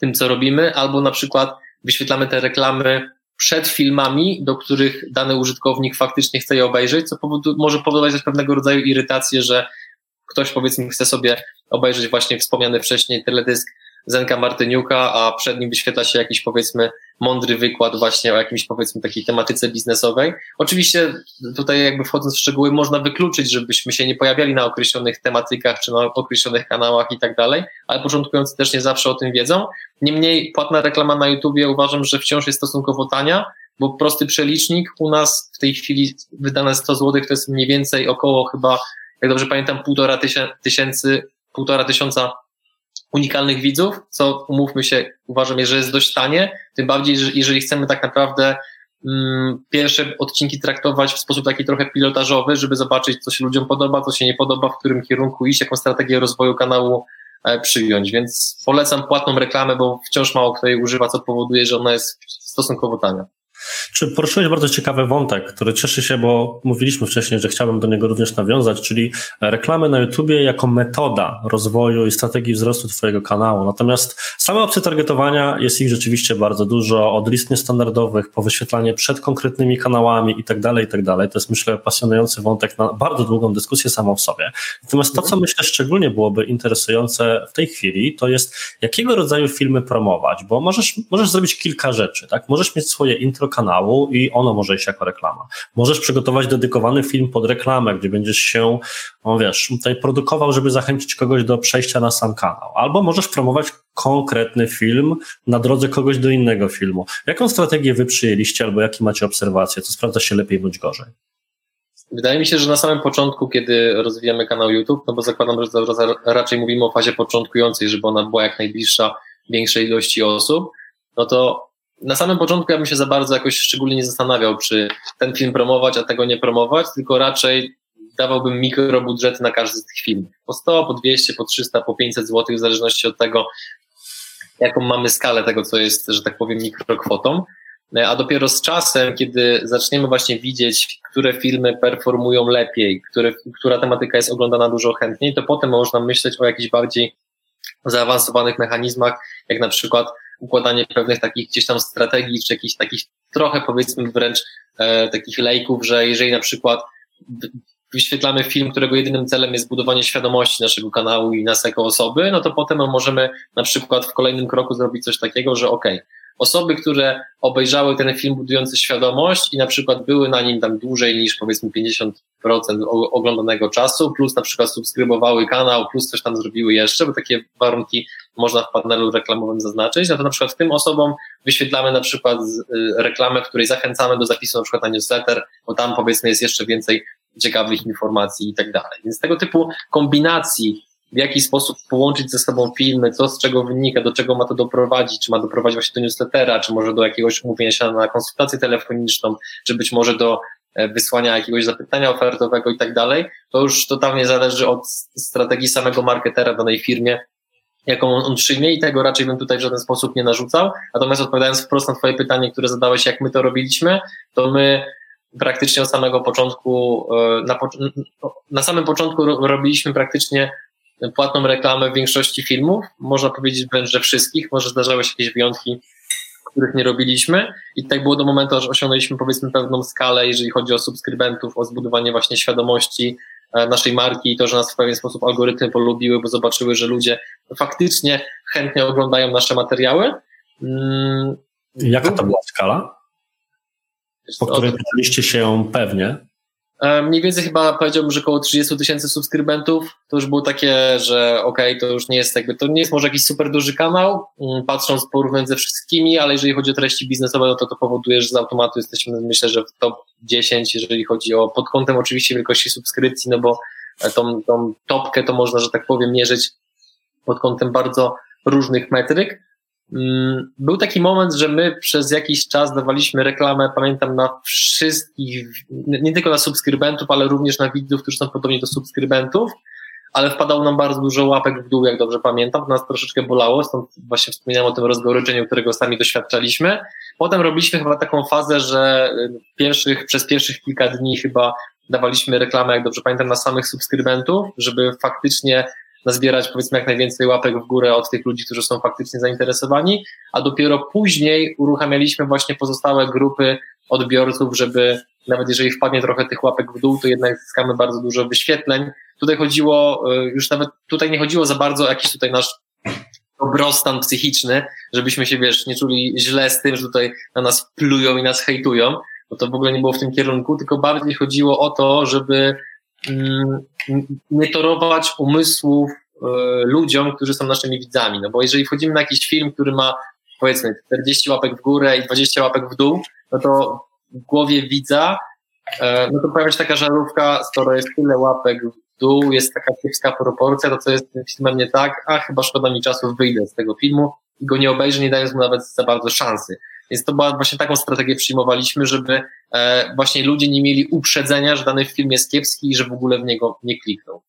tym, co robimy, albo na przykład wyświetlamy te reklamy przed filmami, do których dany użytkownik faktycznie chce je obejrzeć, co powodu, może powodować pewnego rodzaju irytację, że ktoś powiedzmy chce sobie obejrzeć właśnie wspomniany wcześniej teledysk Zenka Martyniuka, a przed nim wyświetla się jakiś powiedzmy mądry wykład właśnie o jakimś powiedzmy takiej tematyce biznesowej. Oczywiście tutaj jakby wchodząc w szczegóły można wykluczyć, żebyśmy się nie pojawiali na określonych tematykach czy na określonych kanałach i tak dalej, ale początkujący też nie zawsze o tym wiedzą. Niemniej płatna reklama na YouTubie uważam, że wciąż jest stosunkowo tania, bo prosty przelicznik u nas w tej chwili wydane 100 zł to jest mniej więcej około chyba, jak dobrze pamiętam, półtora tysięcy, półtora tysiąca unikalnych widzów, co umówmy się, uważam, że jest dość tanie, tym bardziej, że jeżeli chcemy tak naprawdę mm, pierwsze odcinki traktować w sposób taki trochę pilotażowy, żeby zobaczyć, co się ludziom podoba, co się nie podoba, w którym kierunku iść, jaką strategię rozwoju kanału e, przyjąć. Więc polecam płatną reklamę, bo wciąż mało kto jej używa, co powoduje, że ona jest stosunkowo tania. Czy poruszyłeś bardzo ciekawy wątek, który cieszy się, bo mówiliśmy wcześniej, że chciałbym do niego również nawiązać, czyli reklamy na YouTubie jako metoda rozwoju i strategii wzrostu Twojego kanału. Natomiast same opcje targetowania jest ich rzeczywiście bardzo dużo, od list niestandardowych po wyświetlanie przed konkretnymi kanałami i tak dalej, i tak dalej. To jest myślę pasjonujący wątek na bardzo długą dyskusję samą w sobie. Natomiast to, co myślę szczególnie byłoby interesujące w tej chwili, to jest jakiego rodzaju filmy promować, bo możesz, możesz zrobić kilka rzeczy, tak? Możesz mieć swoje intro kanału i ono może iść jako reklama. Możesz przygotować dedykowany film pod reklamę, gdzie będziesz się, no wiesz, tutaj produkował, żeby zachęcić kogoś do przejścia na sam kanał. Albo możesz promować konkretny film na drodze kogoś do innego filmu. Jaką strategię wy przyjęliście albo jakie macie obserwacje? Co sprawdza się lepiej bądź gorzej? Wydaje mi się, że na samym początku, kiedy rozwijamy kanał YouTube, no bo zakładam, że raczej mówimy o fazie początkującej, żeby ona była jak najbliższa większej ilości osób, no to na samym początku ja bym się za bardzo jakoś szczególnie nie zastanawiał, czy ten film promować, a tego nie promować, tylko raczej dawałbym mikrobudżety na każdy z tych filmów. Po 100, po 200, po 300, po 500 zł, w zależności od tego, jaką mamy skalę tego, co jest, że tak powiem, mikrokwotą. A dopiero z czasem, kiedy zaczniemy właśnie widzieć, które filmy performują lepiej, które, która tematyka jest oglądana dużo chętniej, to potem można myśleć o jakichś bardziej zaawansowanych mechanizmach, jak na przykład układanie pewnych takich gdzieś tam strategii, czy jakichś takich trochę powiedzmy wręcz e, takich lejków, że jeżeli na przykład wyświetlamy film, którego jedynym celem jest budowanie świadomości naszego kanału i nas jako osoby, no to potem możemy na przykład w kolejnym kroku zrobić coś takiego, że okay, osoby, które obejrzały ten film budujący świadomość i na przykład były na nim tam dłużej niż powiedzmy 50% oglądanego czasu, plus na przykład subskrybowały kanał, plus coś tam zrobiły jeszcze, bo takie warunki można w panelu reklamowym zaznaczyć, no to na przykład tym osobom wyświetlamy na przykład y, reklamę, której zachęcamy do zapisu na przykład na newsletter, bo tam powiedzmy jest jeszcze więcej ciekawych informacji i tak dalej. Więc tego typu kombinacji w jaki sposób połączyć ze sobą filmy, co z czego wynika, do czego ma to doprowadzić, czy ma doprowadzić właśnie do newslettera, czy może do jakiegoś umówienia się na konsultację telefoniczną, czy być może do e, wysłania jakiegoś zapytania ofertowego i tak dalej, to już totalnie zależy od strategii samego marketera w danej firmie, jaką on przyjmie i tego raczej bym tutaj w żaden sposób nie narzucał. Natomiast odpowiadając wprost na Twoje pytanie, które zadałeś, jak my to robiliśmy, to my praktycznie od samego początku, e, na, na samym początku robiliśmy praktycznie płatną reklamę w większości filmów, można powiedzieć wręcz, że wszystkich, może zdarzały się jakieś wyjątki, których nie robiliśmy i tak było do momentu, aż osiągnęliśmy powiedzmy pewną skalę, jeżeli chodzi o subskrybentów, o zbudowanie właśnie świadomości e, naszej marki i to, że nas w pewien sposób algorytmy polubiły, bo zobaczyły, że ludzie faktycznie chętnie oglądają nasze materiały. Mm, Jaka to była skala? Po której pytaliście się pewnie? E, mniej więcej chyba powiedziałbym, że około 30 tysięcy subskrybentów. To już było takie, że okej, okay, to już nie jest jakby, to nie jest może jakiś super duży kanał, mm, patrząc porównując ze wszystkimi, ale jeżeli chodzi o treści biznesowe, no to to powoduje, że z automatu jesteśmy, myślę, że w top 10, jeżeli chodzi o, pod kątem oczywiście wielkości subskrypcji, no bo e, tą, tą topkę to można, że tak powiem, mierzyć pod kątem bardzo różnych metryk. Mm, był taki moment, że my przez jakiś czas dawaliśmy reklamę, pamiętam, na wszystkich, nie tylko na subskrybentów, ale również na widzów, którzy są podobni do subskrybentów, ale wpadało nam bardzo dużo łapek w dół, jak dobrze pamiętam, to nas troszeczkę bolało, stąd właśnie wspominałem o tym rozgoryczeniu, którego sami doświadczaliśmy. Potem robiliśmy chyba taką fazę, że y, pierwszych, przez pierwszych kilka dni chyba dawaliśmy reklamę, jak dobrze pamiętam, na samych subskrybentów, żeby faktycznie nazbierać powiedzmy jak najwięcej łapek w górę od tych ludzi, którzy są faktycznie zainteresowani, a dopiero później uruchamialiśmy właśnie pozostałe grupy odbiorców, żeby nawet jeżeli wpadnie trochę tych łapek w dół, to jednak zyskamy bardzo dużo wyświetleń. Tutaj chodziło, e, już nawet tutaj nie chodziło za bardzo o jakiś tutaj nasz dobrostan psychiczny, żebyśmy się, wiesz, nie czuli źle z tym, że tutaj na nas plują i nas hejtują, bo to w ogóle nie było w tym kierunku, tylko bardziej chodziło o to, żeby nie torować umysłów e, ludziom, którzy są naszymi widzami. No bo jeżeli wchodzimy na jakiś film, który ma powiedzmy 40 łapek w górę i 20 łapek w dół, no to w głowie widza, e, no to pojawia się taka żarówka, skoro jest tyle łapek w dół, jest taka kiepska proporcja, to co jest tym filmem nie tak, a chyba szkoda mi czasu, wyjdę z tego filmu i go nie obejrzę, nie dając mu nawet za bardzo szansy. Więc to była właśnie taką strategię przyjmowaliśmy, żeby e, właśnie ludzie nie mieli uprzedzenia, że dany film jest kiepski i że w ogóle w niego nie klikną.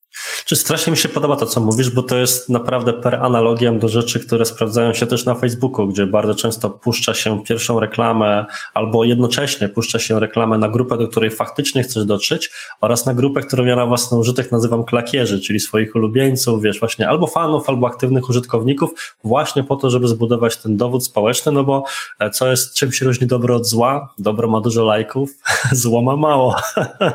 Czy strasznie mi się podoba to, co mówisz, bo to jest naprawdę per analogiam do rzeczy, które sprawdzają się też na Facebooku, gdzie bardzo często puszcza się pierwszą reklamę albo jednocześnie puszcza się reklamę na grupę, do której faktycznie chcesz dotrzeć oraz na grupę, którą ja na własny użytek nazywam klakierzy, czyli swoich ulubieńców, wiesz, właśnie albo fanów, albo aktywnych użytkowników, właśnie po to, żeby zbudować ten dowód społeczny, no bo e, co jest, czym się różni dobro od zła? Dobro ma dużo lajków, zło ma mało.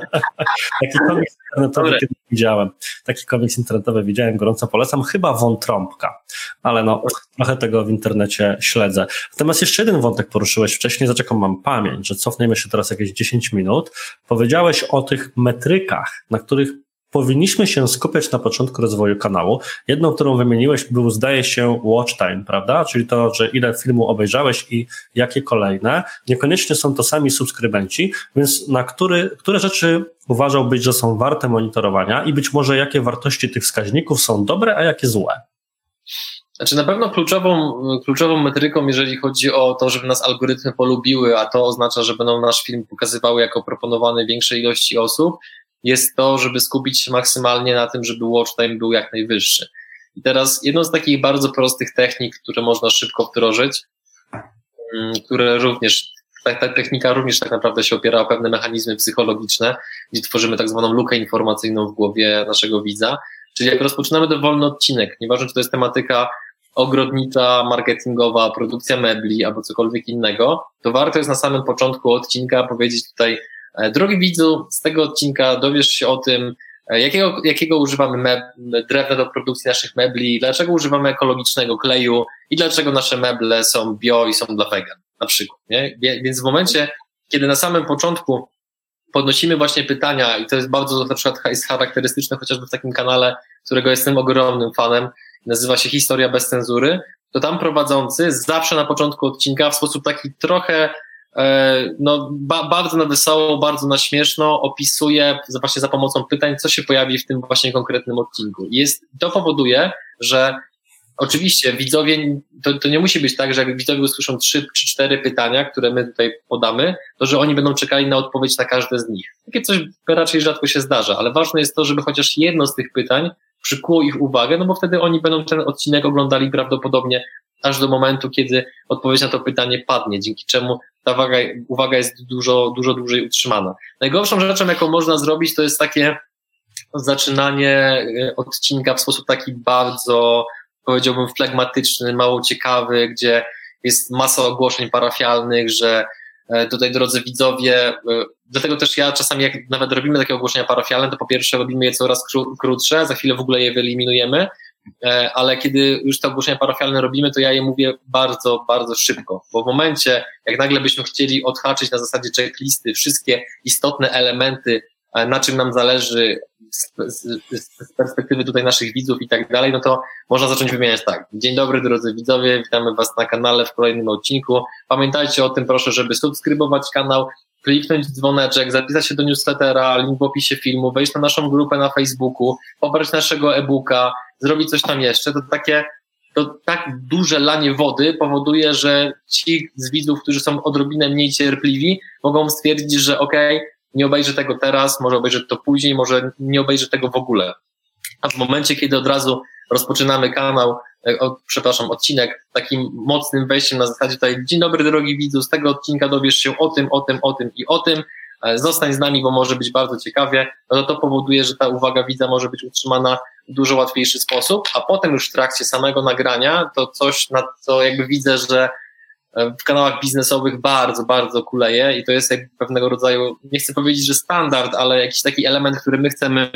Taki komiks internetowy widziałem. Taki komiks internetowy widziałem, gorąco polecam. Chyba wątrąbka, ale no, trochę tego w internecie śledzę. Natomiast jeszcze jeden wątek poruszyłeś wcześniej, za czego mam pamięć, że cofniemy się teraz jakieś 10 minut. Powiedziałeś o tych metrykach, na których powinniśmy się skupiać na początku rozwoju kanału. Jedną, którą wymieniłeś, był, zdaje się, watch time, prawda? Czyli to, że ile filmu obejrzałeś i jakie kolejne. Niekoniecznie są to sami subskrybenci, więc na który, które rzeczy uważałbyś, że są warte monitorowania i być może jakie wartości tych wskaźników są dobre, a jakie złe? Znaczy na pewno kluczową, kluczową metryką, jeżeli chodzi o to, żeby nas algorytmy polubiły, a to oznacza, że będą nasz film pokazywały jako proponowany większej ilości osób, jest to, żeby skupić się maksymalnie na tym, żeby watch time był jak najwyższy. I teraz jedną z takich bardzo prostych technik, które można szybko wdrożyć, mm, które również, ta, ta technika również tak naprawdę się opiera o pewne mechanizmy psychologiczne, gdzie tworzymy tak zwaną lukę informacyjną w głowie naszego widza. Czyli jak rozpoczynamy dowolny odcinek, nieważne czy to jest tematyka ogrodnicza, marketingowa, produkcja mebli albo cokolwiek innego, to warto jest na samym początku odcinka powiedzieć tutaj drogi widzu, z tego odcinka dowiesz się o tym, e, jakiego, jakiego używamy meb- drewna do produkcji naszych mebli, dlaczego używamy ekologicznego kleju i dlaczego nasze meble są bio i są dla vegan, na przykład. Nie? Więc w momencie, kiedy na samym początku podnosimy właśnie pytania i to jest bardzo na przykład jest charakterystyczne chociażby w takim kanale, którego jestem ogromnym fanem, nazywa się Historia bez cenzury, to tam prowadzący zawsze na początku odcinka w sposób taki trochę E, no, ba, bardzo na wesoło, bardzo na śmieszno opisuje właśnie za pomocą pytań, co się pojawi w tym właśnie konkretnym odcinku. Jest, to powoduje, że oczywiście widzowie, to, to nie musi być tak, że jak widzowie usłyszą trzy czy cztery pytania, które my tutaj podamy, to że oni będą czekali na odpowiedź na każde z nich. Takie coś raczej rzadko się zdarza, ale ważne jest to, żeby chociaż jedno z tych pytań przykuło ich uwagę, no bo wtedy oni będą ten odcinek oglądali prawdopodobnie aż do momentu, kiedy odpowiedź na to pytanie padnie, dzięki czemu ta uwaga, uwaga jest dużo, dużo dłużej utrzymana. Najgorszą rzeczą, jaką można zrobić, to jest takie zaczynanie e, odcinka w sposób taki bardzo, powiedziałbym, flegmatyczny, mało ciekawy, gdzie jest masa ogłoszeń parafialnych, że tutaj, drodzy widzowie, e, dlatego też ja czasami, jak nawet robimy takie ogłoszenia parafialne, to po pierwsze robimy je coraz krótsze, za chwilę w ogóle je wyeliminujemy, E, ale kiedy już te ogłoszenia parafialne robimy, to ja je mówię bardzo, bardzo szybko, bo w momencie, jak nagle byśmy chcieli odhaczyć na zasadzie checklisty wszystkie istotne elementy, e, na czym nam zależy z, z, z perspektywy tutaj naszych widzów i tak dalej, no to można zacząć wymieniać tak. Dzień dobry drodzy widzowie, witamy Was na kanale w kolejnym odcinku. Pamiętajcie o tym proszę, żeby subskrybować kanał, kliknąć dzwoneczek, zapisać się do newslettera, link w opisie filmu, wejść na naszą grupę na Facebooku, pobrać naszego e-booka, zrobić coś tam jeszcze, to takie to tak duże lanie wody powoduje, że ci z widzów, którzy są odrobinę mniej cierpliwi, mogą stwierdzić, że okej, okay, nie obejrzę tego teraz, może obejrzę to później, może nie obejrzę tego w ogóle. A w momencie, kiedy od razu rozpoczynamy kanał, e, o, przepraszam, odcinek takim mocnym wejściem na zasadzie tutaj, dzień dobry drogi widzu, z tego odcinka dowiesz się o tym, o tym, o tym i o tym, e, zostań z nami, bo może być bardzo ciekawie, no to to powoduje, że ta uwaga widza może być utrzymana w dużo łatwiejszy sposób, a potem już w trakcie samego nagrania to coś, na co jakby widzę, że w kanałach biznesowych bardzo, bardzo kuleje i to jest jakby pewnego rodzaju, nie chcę powiedzieć, że standard, ale jakiś taki element, który my chcemy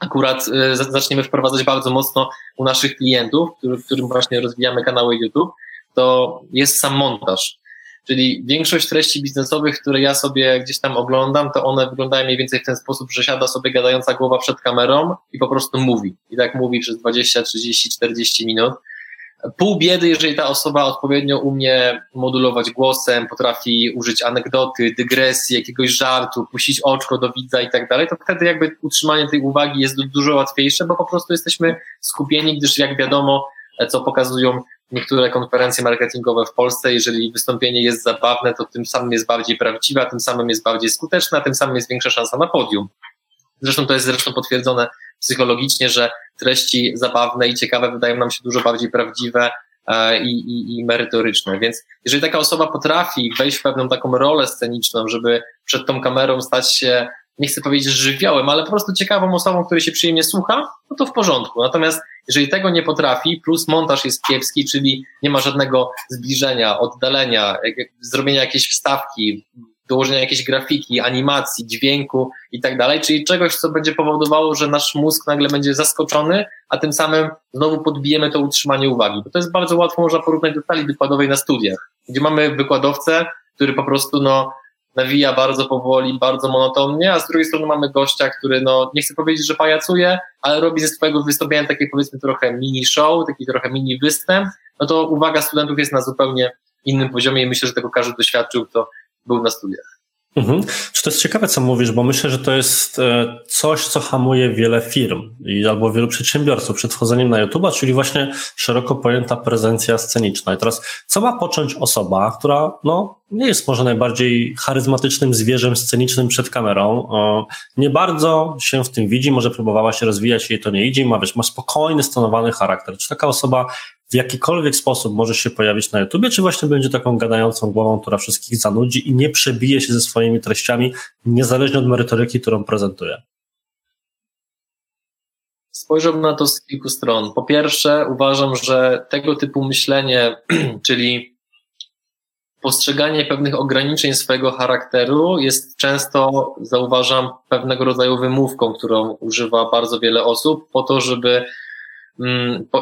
akurat e, zaczniemy wprowadzać bardzo mocno u naszych klientów, który, którym właśnie rozwijamy kanały YouTube, to jest sam montaż. Czyli większość treści biznesowych, które ja sobie gdzieś tam oglądam, to one wyglądają mniej więcej w ten sposób, że siada sobie gadająca głowa przed kamerą i po prostu mówi. I tak mówi przez 20, 30, 40 minut. Pół biedy, jeżeli ta osoba odpowiednio umie modulować głosem, potrafi użyć anegdoty, dygresji, jakiegoś żartu, puścić oczko do widza i tak dalej, to wtedy jakby utrzymanie tej uwagi jest dużo łatwiejsze, bo po prostu jesteśmy skupieni, gdyż jak wiadomo, co pokazują niektóre konferencje marketingowe w Polsce, jeżeli wystąpienie jest zabawne, to tym samym jest bardziej prawdziwe, tym samym jest bardziej skuteczne, tym samym jest większa szansa na podium. Zresztą to jest zresztą potwierdzone psychologicznie, że treści zabawne i ciekawe wydają nam się dużo bardziej prawdziwe e, i, i, i merytoryczne. Więc jeżeli taka osoba potrafi wejść w pewną taką rolę sceniczną, żeby przed tą kamerą stać się nie chcę powiedzieć żywiołem, ale po prostu ciekawą osobą, której się przyjemnie słucha, no to w porządku. Natomiast jeżeli tego nie potrafi, plus montaż jest kiepski, czyli nie ma żadnego zbliżenia, oddalenia, zrobienia jakiejś wstawki, dołożenia jakiejś grafiki, animacji, dźwięku i tak dalej, czyli czegoś, co będzie powodowało, że nasz mózg nagle będzie zaskoczony, a tym samym znowu podbijemy to utrzymanie uwagi. Bo to jest bardzo łatwo, można porównać do sali wykładowej na studiach, gdzie mamy wykładowcę, który po prostu no, nawija bardzo powoli, bardzo monotonnie, a z drugiej strony mamy gościa, który no, nie chcę powiedzieć, że pajacuje, ale robi ze swojego wystąpienia takie powiedzmy trochę mini show, taki trochę mini występ, no to uwaga studentów jest na zupełnie innym poziomie i myślę, że tego każdy doświadczył, kto był na studiach. Mhm. Czy to jest ciekawe, co mówisz, bo myślę, że to jest e, coś, co hamuje wiele firm i albo wielu przedsiębiorców przed wchodzeniem na YouTube, czyli właśnie szeroko pojęta prezencja sceniczna. I teraz, co ma począć osoba, która no, nie jest może najbardziej charyzmatycznym zwierzem scenicznym przed kamerą, nie bardzo się w tym widzi, może próbowała się rozwijać, jej to nie idzie, ma, wiesz, ma spokojny, stonowany charakter. Czy taka osoba w jakikolwiek sposób może się pojawić na YouTubie, czy właśnie będzie taką gadającą głową, która wszystkich zanudzi i nie przebije się ze swoimi treściami, niezależnie od merytoryki, którą prezentuje? Spojrzałbym na to z kilku stron. Po pierwsze, uważam, że tego typu myślenie, czyli postrzeganie pewnych ograniczeń swojego charakteru jest często, zauważam, pewnego rodzaju wymówką, którą używa bardzo wiele osób po to, żeby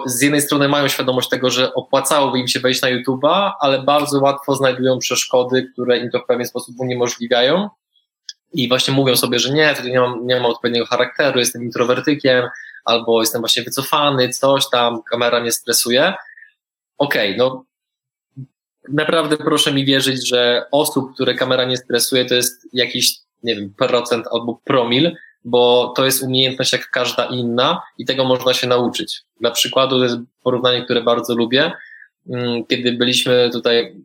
z jednej strony mają świadomość tego, że opłacałoby im się wejść na YouTube'a, ale bardzo łatwo znajdują przeszkody, które im to w pewien sposób uniemożliwiają. I właśnie mówią sobie, że nie, wtedy nie mam, nie mam odpowiedniego charakteru, jestem introwertykiem, albo jestem właśnie wycofany, coś tam, kamera mnie stresuje. Okej, okay, no naprawdę proszę mi wierzyć, że osób, które kamera nie stresuje, to jest jakiś, nie wiem, procent albo promil, bo to jest umiejętność jak każda inna i tego można się nauczyć. Dla przykładu to jest porównanie, które bardzo lubię. Mm, kiedy byliśmy tutaj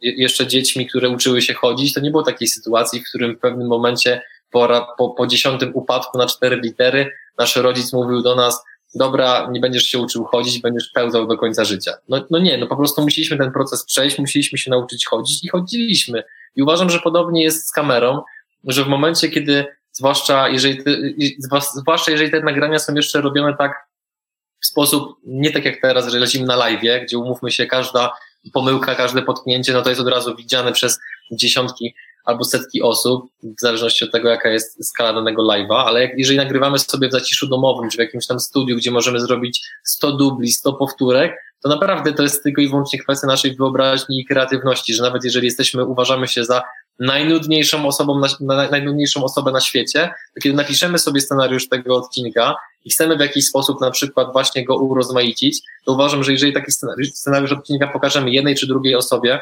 jeszcze dziećmi, które uczyły się chodzić, to nie było takiej sytuacji, w którym w pewnym momencie po, po, po dziesiątym upadku na cztery litery nasz rodzic mówił do nas, dobra, nie będziesz się uczył chodzić, będziesz pełzał do końca życia. No, no nie, no po prostu musieliśmy ten proces przejść, musieliśmy się nauczyć chodzić i chodziliśmy. I uważam, że podobnie jest z kamerą, że w momencie, kiedy zwłaszcza jeżeli, zwłaszcza jeżeli te nagrania są jeszcze robione tak w sposób, nie tak jak teraz, że lecimy na live, gdzie umówmy się, każda pomyłka, każde potknięcie, no to jest od razu widziane przez dziesiątki albo setki osób, w zależności od tego, jaka jest skala danego live'a, ale jak, jeżeli nagrywamy sobie w zaciszu domowym, czy w jakimś tam studiu, gdzie możemy zrobić 100 dubli, 100 powtórek, to naprawdę to jest tylko i wyłącznie kwestia naszej wyobraźni i kreatywności, że nawet jeżeli jesteśmy, uważamy się za najnudniejszą osobą, na, na, najnudniejszą osobę na świecie, to kiedy napiszemy sobie scenariusz tego odcinka i chcemy w jakiś sposób na przykład właśnie go urozmaicić, to uważam, że jeżeli taki scenariusz, scenariusz odcinka pokażemy jednej czy drugiej osobie,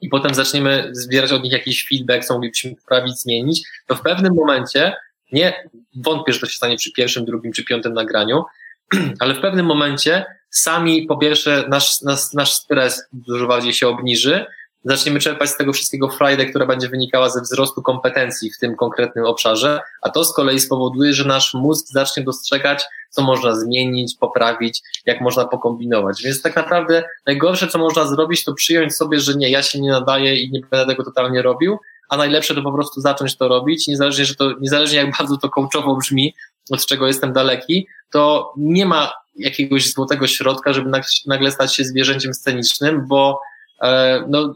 i potem zaczniemy zbierać od nich jakiś feedback, co moglibyśmy poprawić, zmienić, to w pewnym momencie, nie wątpię, że to się stanie przy pierwszym, drugim czy piątym nagraniu, ale w pewnym momencie sami po pierwsze nasz, nasz, nasz stres dużo bardziej się obniży, zaczniemy czerpać z tego wszystkiego frajdę, która będzie wynikała ze wzrostu kompetencji w tym konkretnym obszarze, a to z kolei spowoduje, że nasz mózg zacznie dostrzegać, co można zmienić, poprawić, jak można pokombinować. Więc tak naprawdę najgorsze, co można zrobić, to przyjąć sobie, że nie, ja się nie nadaję i nie będę tego totalnie robił, a najlepsze to po prostu zacząć to robić, niezależnie, że to, niezależnie jak bardzo to coachowo brzmi, od czego jestem daleki, to nie ma jakiegoś złotego środka, żeby nagle stać się zwierzęciem scenicznym, bo e, no,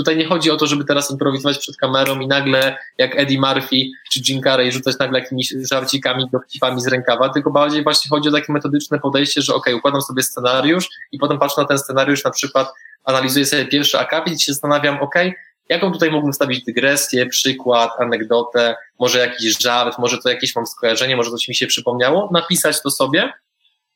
Tutaj nie chodzi o to, żeby teraz improwizować przed kamerą i nagle jak Eddie Murphy czy Jim Carrey rzucać nagle jakimiś żarcikami, dowcipami z rękawa, tylko bardziej właśnie chodzi o takie metodyczne podejście, że ok, układam sobie scenariusz i potem patrzę na ten scenariusz, na przykład analizuję sobie pierwszy akapit i się zastanawiam, ok, jaką tutaj mógłbym wstawić dygresję, przykład, anegdotę, może jakiś żart, może to jakieś mam skojarzenie, może coś mi się przypomniało, napisać to sobie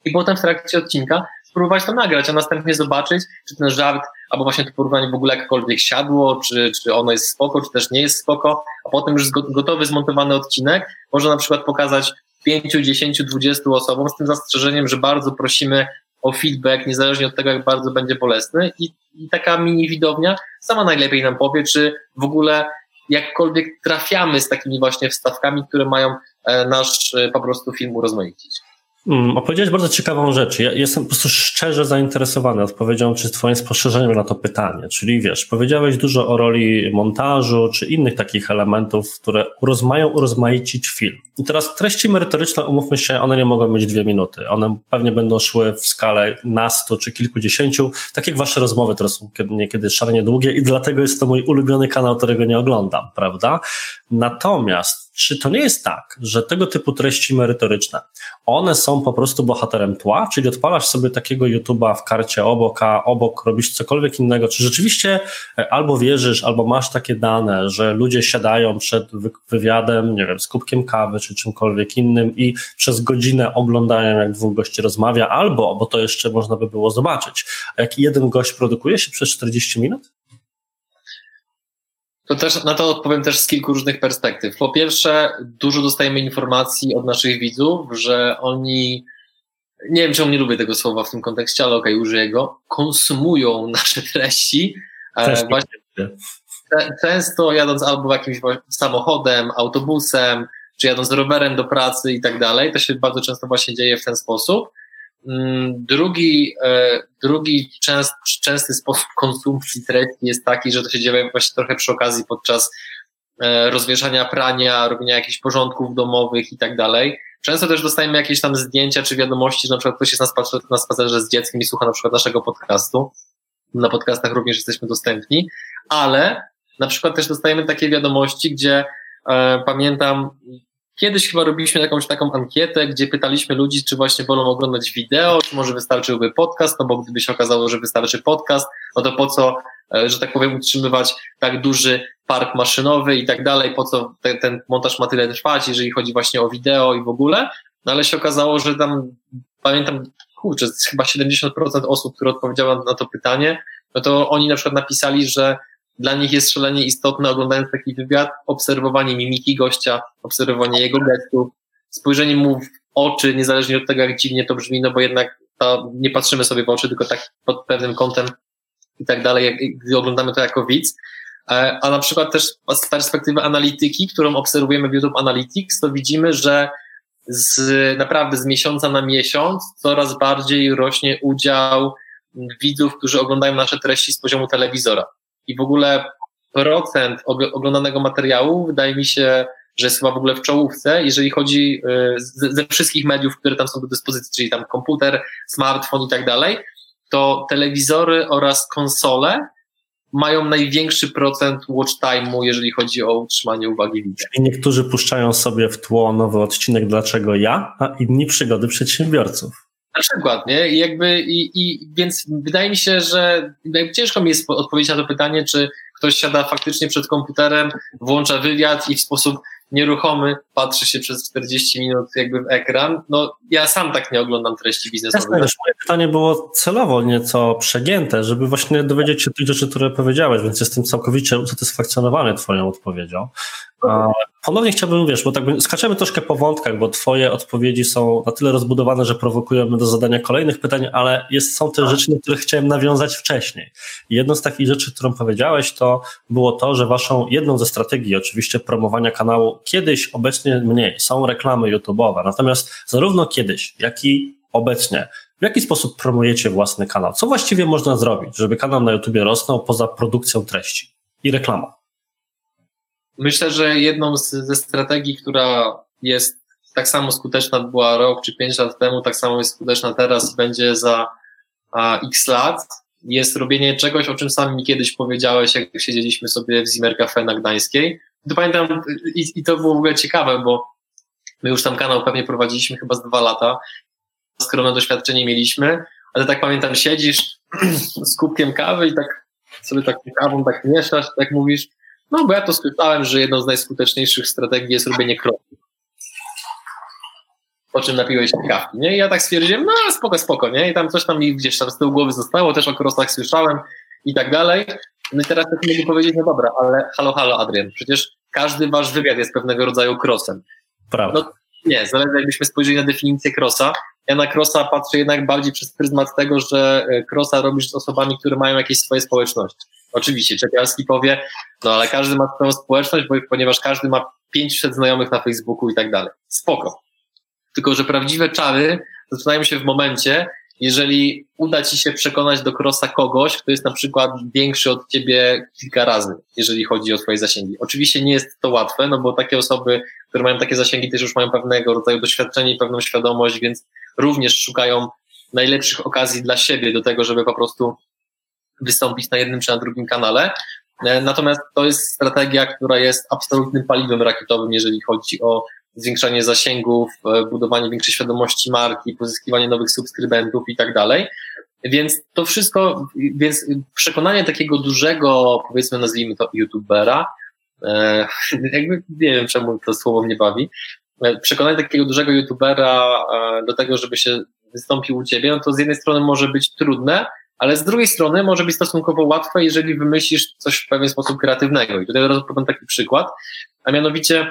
i potem w trakcie odcinka spróbować to nagrać, a następnie zobaczyć, czy ten żart, albo właśnie to porównanie w ogóle jakkolwiek siadło, czy, czy ono jest spoko, czy też nie jest spoko, a potem już gotowy, zmontowany odcinek można na przykład pokazać 5, 10, 20 osobom z tym zastrzeżeniem, że bardzo prosimy o feedback, niezależnie od tego, jak bardzo będzie bolesny i, i taka mini widownia sama najlepiej nam powie, czy w ogóle jakkolwiek trafiamy z takimi właśnie wstawkami, które mają e, nasz e, po prostu film urozmaicić. Mm, opowiedziałeś bardzo ciekawą rzecz. Ja jestem po prostu szczerze zainteresowany odpowiedzią czy twoim spostrzeżeniem na to pytanie. Czyli wiesz, powiedziałeś dużo o roli montażu czy innych takich elementów, które mają urozmaicić film. I teraz treści merytoryczne, umówmy się, one nie mogą mieć dwie minuty. One pewnie będą szły w skalę nastu czy kilkudziesięciu, tak jak wasze rozmowy, które są niekiedy szalenie długie i dlatego jest to mój ulubiony kanał, którego nie oglądam, prawda? Natomiast czy to nie jest tak, że tego typu treści merytoryczne, one są po prostu bohaterem tła, czyli odpalasz sobie takiego YouTube'a w karcie obok, a obok robisz cokolwiek innego, czy rzeczywiście e, albo wierzysz, albo masz takie dane, że ludzie siadają przed wywiadem, nie wiem, z kubkiem kawy, czy czymkolwiek innym i przez godzinę oglądają, jak dwóch gości rozmawia, albo, bo to jeszcze można by było zobaczyć, jak jeden gość produkuje się przez 40 minut? To też, na to odpowiem też z kilku różnych perspektyw. Po pierwsze, dużo dostajemy informacji od naszych widzów, że oni, nie wiem czemu nie lubię tego słowa w tym kontekście, ale okej, okay, użyję go, konsumują nasze treści. E, też właśnie, często jadąc albo jakimś samochodem, autobusem, czy jadąc rowerem do pracy i tak dalej, to się bardzo często właśnie dzieje w ten sposób. Mm, drugi, e, drugi częst, częsty sposób konsumpcji treści jest taki, że to się dzieje właśnie trochę przy okazji podczas e, rozwieszania prania, robienia jakichś porządków domowych i tak dalej. Często też dostajemy jakieś tam zdjęcia czy wiadomości, że na przykład ktoś jest na spacerze, na spacerze z dzieckiem i słucha na przykład naszego podcastu. Na podcastach również jesteśmy dostępni, ale na przykład też dostajemy takie wiadomości, gdzie e, pamiętam Kiedyś chyba robiliśmy jakąś taką ankietę, gdzie pytaliśmy ludzi, czy właśnie wolą oglądać wideo, czy może wystarczyłby podcast, no bo gdyby się okazało, że wystarczy podcast, no to po co, e, że tak powiem, utrzymywać tak duży park maszynowy i tak dalej, po co ten, ten montaż ma tyle trwać, jeżeli chodzi właśnie o wideo i w ogóle. No ale się okazało, że tam, pamiętam, kurczę, chyba 70% osób, które odpowiedziały na to pytanie, no to oni na przykład napisali, że dla nich jest szalenie istotne, oglądając taki wywiad, obserwowanie mimiki gościa, obserwowanie jego gestów, spojrzenie mu w oczy, niezależnie od tego, jak dziwnie to brzmi, no bo jednak to nie patrzymy sobie w oczy, tylko tak pod pewnym kątem i tak dalej, jak, gdy oglądamy to jako widz. E, a na przykład też z perspektywy analityki, którą obserwujemy w YouTube Analytics, to widzimy, że z, naprawdę z miesiąca na miesiąc coraz bardziej rośnie udział widzów, którzy oglądają nasze treści z poziomu telewizora i w ogóle procent oglądanego materiału wydaje mi się, że jest chyba w ogóle w czołówce, jeżeli chodzi y, ze wszystkich mediów, które tam są do dyspozycji, czyli tam komputer, smartfon i tak dalej, to telewizory oraz konsole mają największy procent watch time'u, jeżeli chodzi o utrzymanie uwagi widza. I niektórzy puszczają sobie w tło nowy odcinek Dlaczego ja, a inni przygody przedsiębiorców. Na przykład, nie? I jakby, i, i, więc wydaje mi się, że ciężko mi jest odpowiedzieć na to pytanie, czy ktoś siada faktycznie przed komputerem, włącza wywiad i w sposób nieruchomy patrzy się przez 40 minut jakby w ekran. No ja sam tak nie oglądam treści biznesowych. Jasne, moje pytanie było celowo nieco przegięte, żeby właśnie dowiedzieć się tych rzeczy, które powiedziałeś, więc jestem całkowicie usatysfakcjonowany twoją odpowiedzią. Ponownie chciałbym, wiesz, bo tak skaczemy troszkę po wątkach, bo twoje odpowiedzi są na tyle rozbudowane, że prowokują do zadania kolejnych pytań, ale jest, są te rzeczy, na które chciałem nawiązać wcześniej. Jedną z takich rzeczy, którą powiedziałeś, to było to, że waszą jedną ze strategii oczywiście promowania kanału kiedyś, obecnie mniej, są reklamy YouTube'owe, natomiast zarówno kiedyś, jak i obecnie w jaki sposób promujecie własny kanał? Co właściwie można zrobić, żeby kanał na YouTube rosnął poza produkcją treści i reklamą? Myślę, że jedną z, ze strategii, która jest tak samo skuteczna była rok czy pięć lat temu, tak samo jest skuteczna teraz, będzie za a, x lat, jest robienie czegoś, o czym sam mi kiedyś powiedziałeś, jak siedzieliśmy sobie w Zimmer Cafe na Gdańskiej. To pamiętam, i, i to było w ogóle ciekawe, bo my już tam kanał pewnie prowadziliśmy chyba z dwa lata, skromne doświadczenie mieliśmy, ale tak pamiętam, siedzisz z kubkiem kawy i tak sobie tak kawą tak mieszasz, tak mówisz, no bo ja to słyszałem, że jedną z najskuteczniejszych strategii jest robienie kroków. Po czym napiłeś się kawki, nie? I ja tak stwierdziłem, no spoko, spoko, nie? I tam coś tam mi gdzieś tam z tyłu głowy zostało, też o krosach słyszałem i tak dalej. No i teraz też mogę powiedzieć, no dobra, ale halo, halo Adrian, przecież każdy wasz wywiad jest pewnego rodzaju krosem. Prawda. No, nie, zależy jakbyśmy spojrzeli na definicję krosa. Ja na krosa patrzę jednak bardziej przez pryzmat tego, że krosa robisz z osobami, które mają jakieś swoje społeczności. Oczywiście, Czepialski powie, no ale każdy ma swoją społeczność, bo, ponieważ każdy ma 500 znajomych na Facebooku i tak dalej. Spoko. Tylko, że prawdziwe czary zaczynają się w momencie, jeżeli uda ci się przekonać do crossa kogoś, kto jest na przykład większy od ciebie kilka razy, jeżeli chodzi o twoje zasięgi. Oczywiście nie jest to łatwe, no bo takie osoby, które mają takie zasięgi, też już mają pewnego rodzaju doświadczenie i pewną świadomość, więc również szukają najlepszych okazji dla siebie do tego, żeby po prostu wystąpić na jednym czy na drugim kanale. E, natomiast to jest strategia, która jest absolutnym paliwem rakietowym, jeżeli chodzi o zwiększanie zasięgów, e, budowanie większej świadomości marki, pozyskiwanie nowych subskrybentów i tak dalej. Więc to wszystko, więc przekonanie takiego dużego, powiedzmy, nazwijmy to youtubera, e, jakby nie wiem czemu to słowo mnie bawi, przekonanie takiego dużego youtubera do tego, żeby się wystąpił u ciebie, no to z jednej strony może być trudne, ale z drugiej strony może być stosunkowo łatwe, jeżeli wymyślisz coś w pewien sposób kreatywnego. I tutaj od razu podam taki przykład, a mianowicie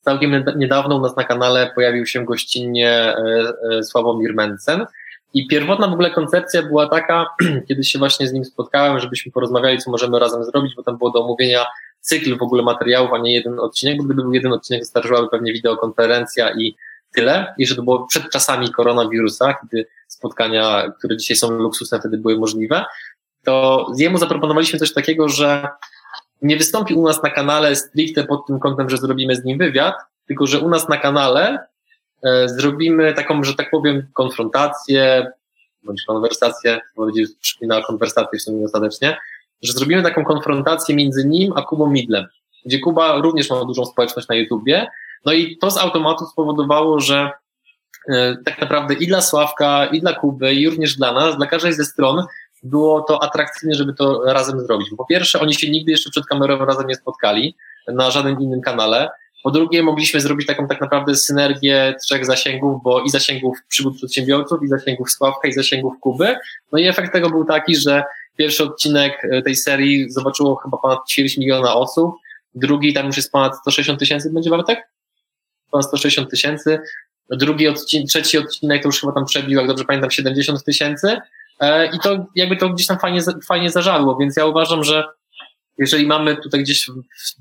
całkiem niedawno u nas na kanale pojawił się gościnnie e, e, Sławomir Mencen i pierwotna w ogóle koncepcja była taka, kiedy się właśnie z nim spotkałem, żebyśmy porozmawiali, co możemy razem zrobić, bo tam było do omówienia cykl w ogóle materiałów, a nie jeden odcinek, bo gdyby był jeden odcinek, wystarczyłaby pewnie wideokonferencja i tyle. I że to było przed czasami koronawirusa, kiedy spotkania, które dzisiaj są luksusem, wtedy były możliwe, to jemu zaproponowaliśmy coś takiego, że nie wystąpi u nas na kanale stricte pod tym kątem, że zrobimy z nim wywiad, tylko że u nas na kanale e, zrobimy taką, że tak powiem, konfrontację, bądź konwersację, powiedzieć, przypomina konwersację w sumie ostatecznie, że zrobimy taką konfrontację między nim a Kubą Midlem, gdzie Kuba również ma dużą społeczność na YouTubie, no i to z automatu spowodowało, że e, tak naprawdę i dla Sławka, i dla Kuby, i również dla nas, dla każdej ze stron było to atrakcyjne, żeby to razem zrobić. Po pierwsze, oni się nigdy jeszcze przed kamerą razem nie spotkali na żadnym innym kanale. Po drugie, mogliśmy zrobić taką tak naprawdę synergię trzech zasięgów, bo i zasięgów przygód przedsiębiorców, i zasięgów Sławka, i zasięgów Kuby. No i efekt tego był taki, że pierwszy odcinek e, tej serii zobaczyło chyba ponad 4 miliona osób, drugi tam już jest ponad 160 tysięcy, będzie Bartek? Ponad 160 tysięcy. Drugi odcinek, trzeci odcinek to już chyba tam przebił, jak dobrze pamiętam, 70 tysięcy. E, I to jakby to gdzieś tam fajnie, fajnie zażarło, więc ja uważam, że jeżeli mamy tutaj gdzieś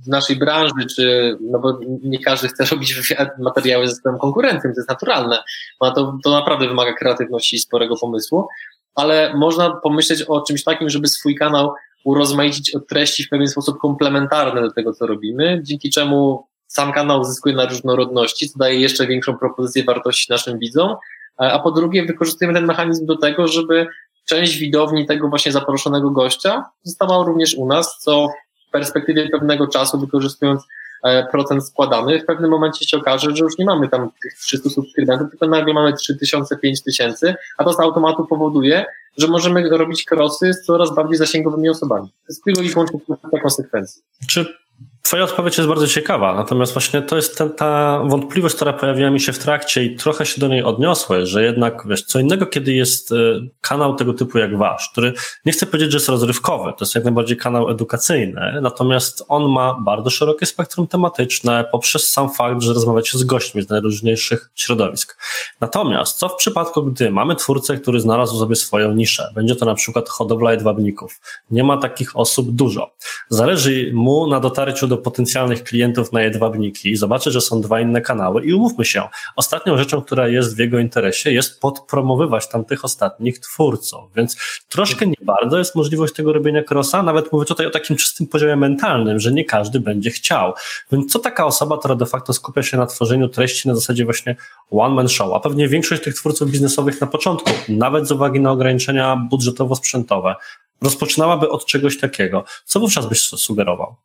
w naszej branży, czy, no bo nie każdy chce robić materiały ze swoją konkurencją, to jest naturalne, no to, to naprawdę wymaga kreatywności i sporego pomysłu, ale można pomyśleć o czymś takim, żeby swój kanał urozmaicić od treści w pewien sposób komplementarny do tego, co robimy, dzięki czemu sam kanał zyskuje na różnorodności, co daje jeszcze większą propozycję wartości naszym widzom, a po drugie wykorzystujemy ten mechanizm do tego, żeby część widowni tego właśnie zaproszonego gościa została również u nas, co w perspektywie pewnego czasu, wykorzystując e, procent składany, w pewnym momencie się okaże, że już nie mamy tam tych 300 subskrybentów, tylko nagle mamy 3000, 5000, a to z automatu powoduje, że możemy robić krosy z coraz bardziej zasięgowymi osobami. To jest tylko i wyłącznie konsekwencji. Czy Twoja odpowiedź jest bardzo ciekawa, natomiast właśnie to jest ta wątpliwość, która pojawiła mi się w trakcie i trochę się do niej odniosłeś, że jednak, wiesz, co innego, kiedy jest e, kanał tego typu jak wasz, który nie chcę powiedzieć, że jest rozrywkowy, to jest jak najbardziej kanał edukacyjny, natomiast on ma bardzo szerokie spektrum tematyczne poprzez sam fakt, że rozmawiacie z gośćmi z najróżniejszych środowisk. Natomiast co w przypadku, gdy mamy twórcę, który znalazł sobie swoją niszę, będzie to na przykład hodowla jedwabników, nie ma takich osób dużo, zależy mu na dotarciu do potencjalnych klientów na jedwabniki, zobaczy, że są dwa inne kanały i umówmy się, ostatnią rzeczą, która jest w jego interesie, jest podpromowywać tamtych ostatnich twórców, więc troszkę nie bardzo jest możliwość tego robienia crossa, nawet mówię tutaj o takim czystym poziomie mentalnym, że nie każdy będzie chciał. Więc co taka osoba, która de facto skupia się na tworzeniu treści na zasadzie właśnie one-man show, a pewnie większość tych twórców biznesowych na początku, nawet z uwagi na ograniczenia budżetowo-sprzętowe, rozpoczynałaby od czegoś takiego. Co wówczas byś sugerował?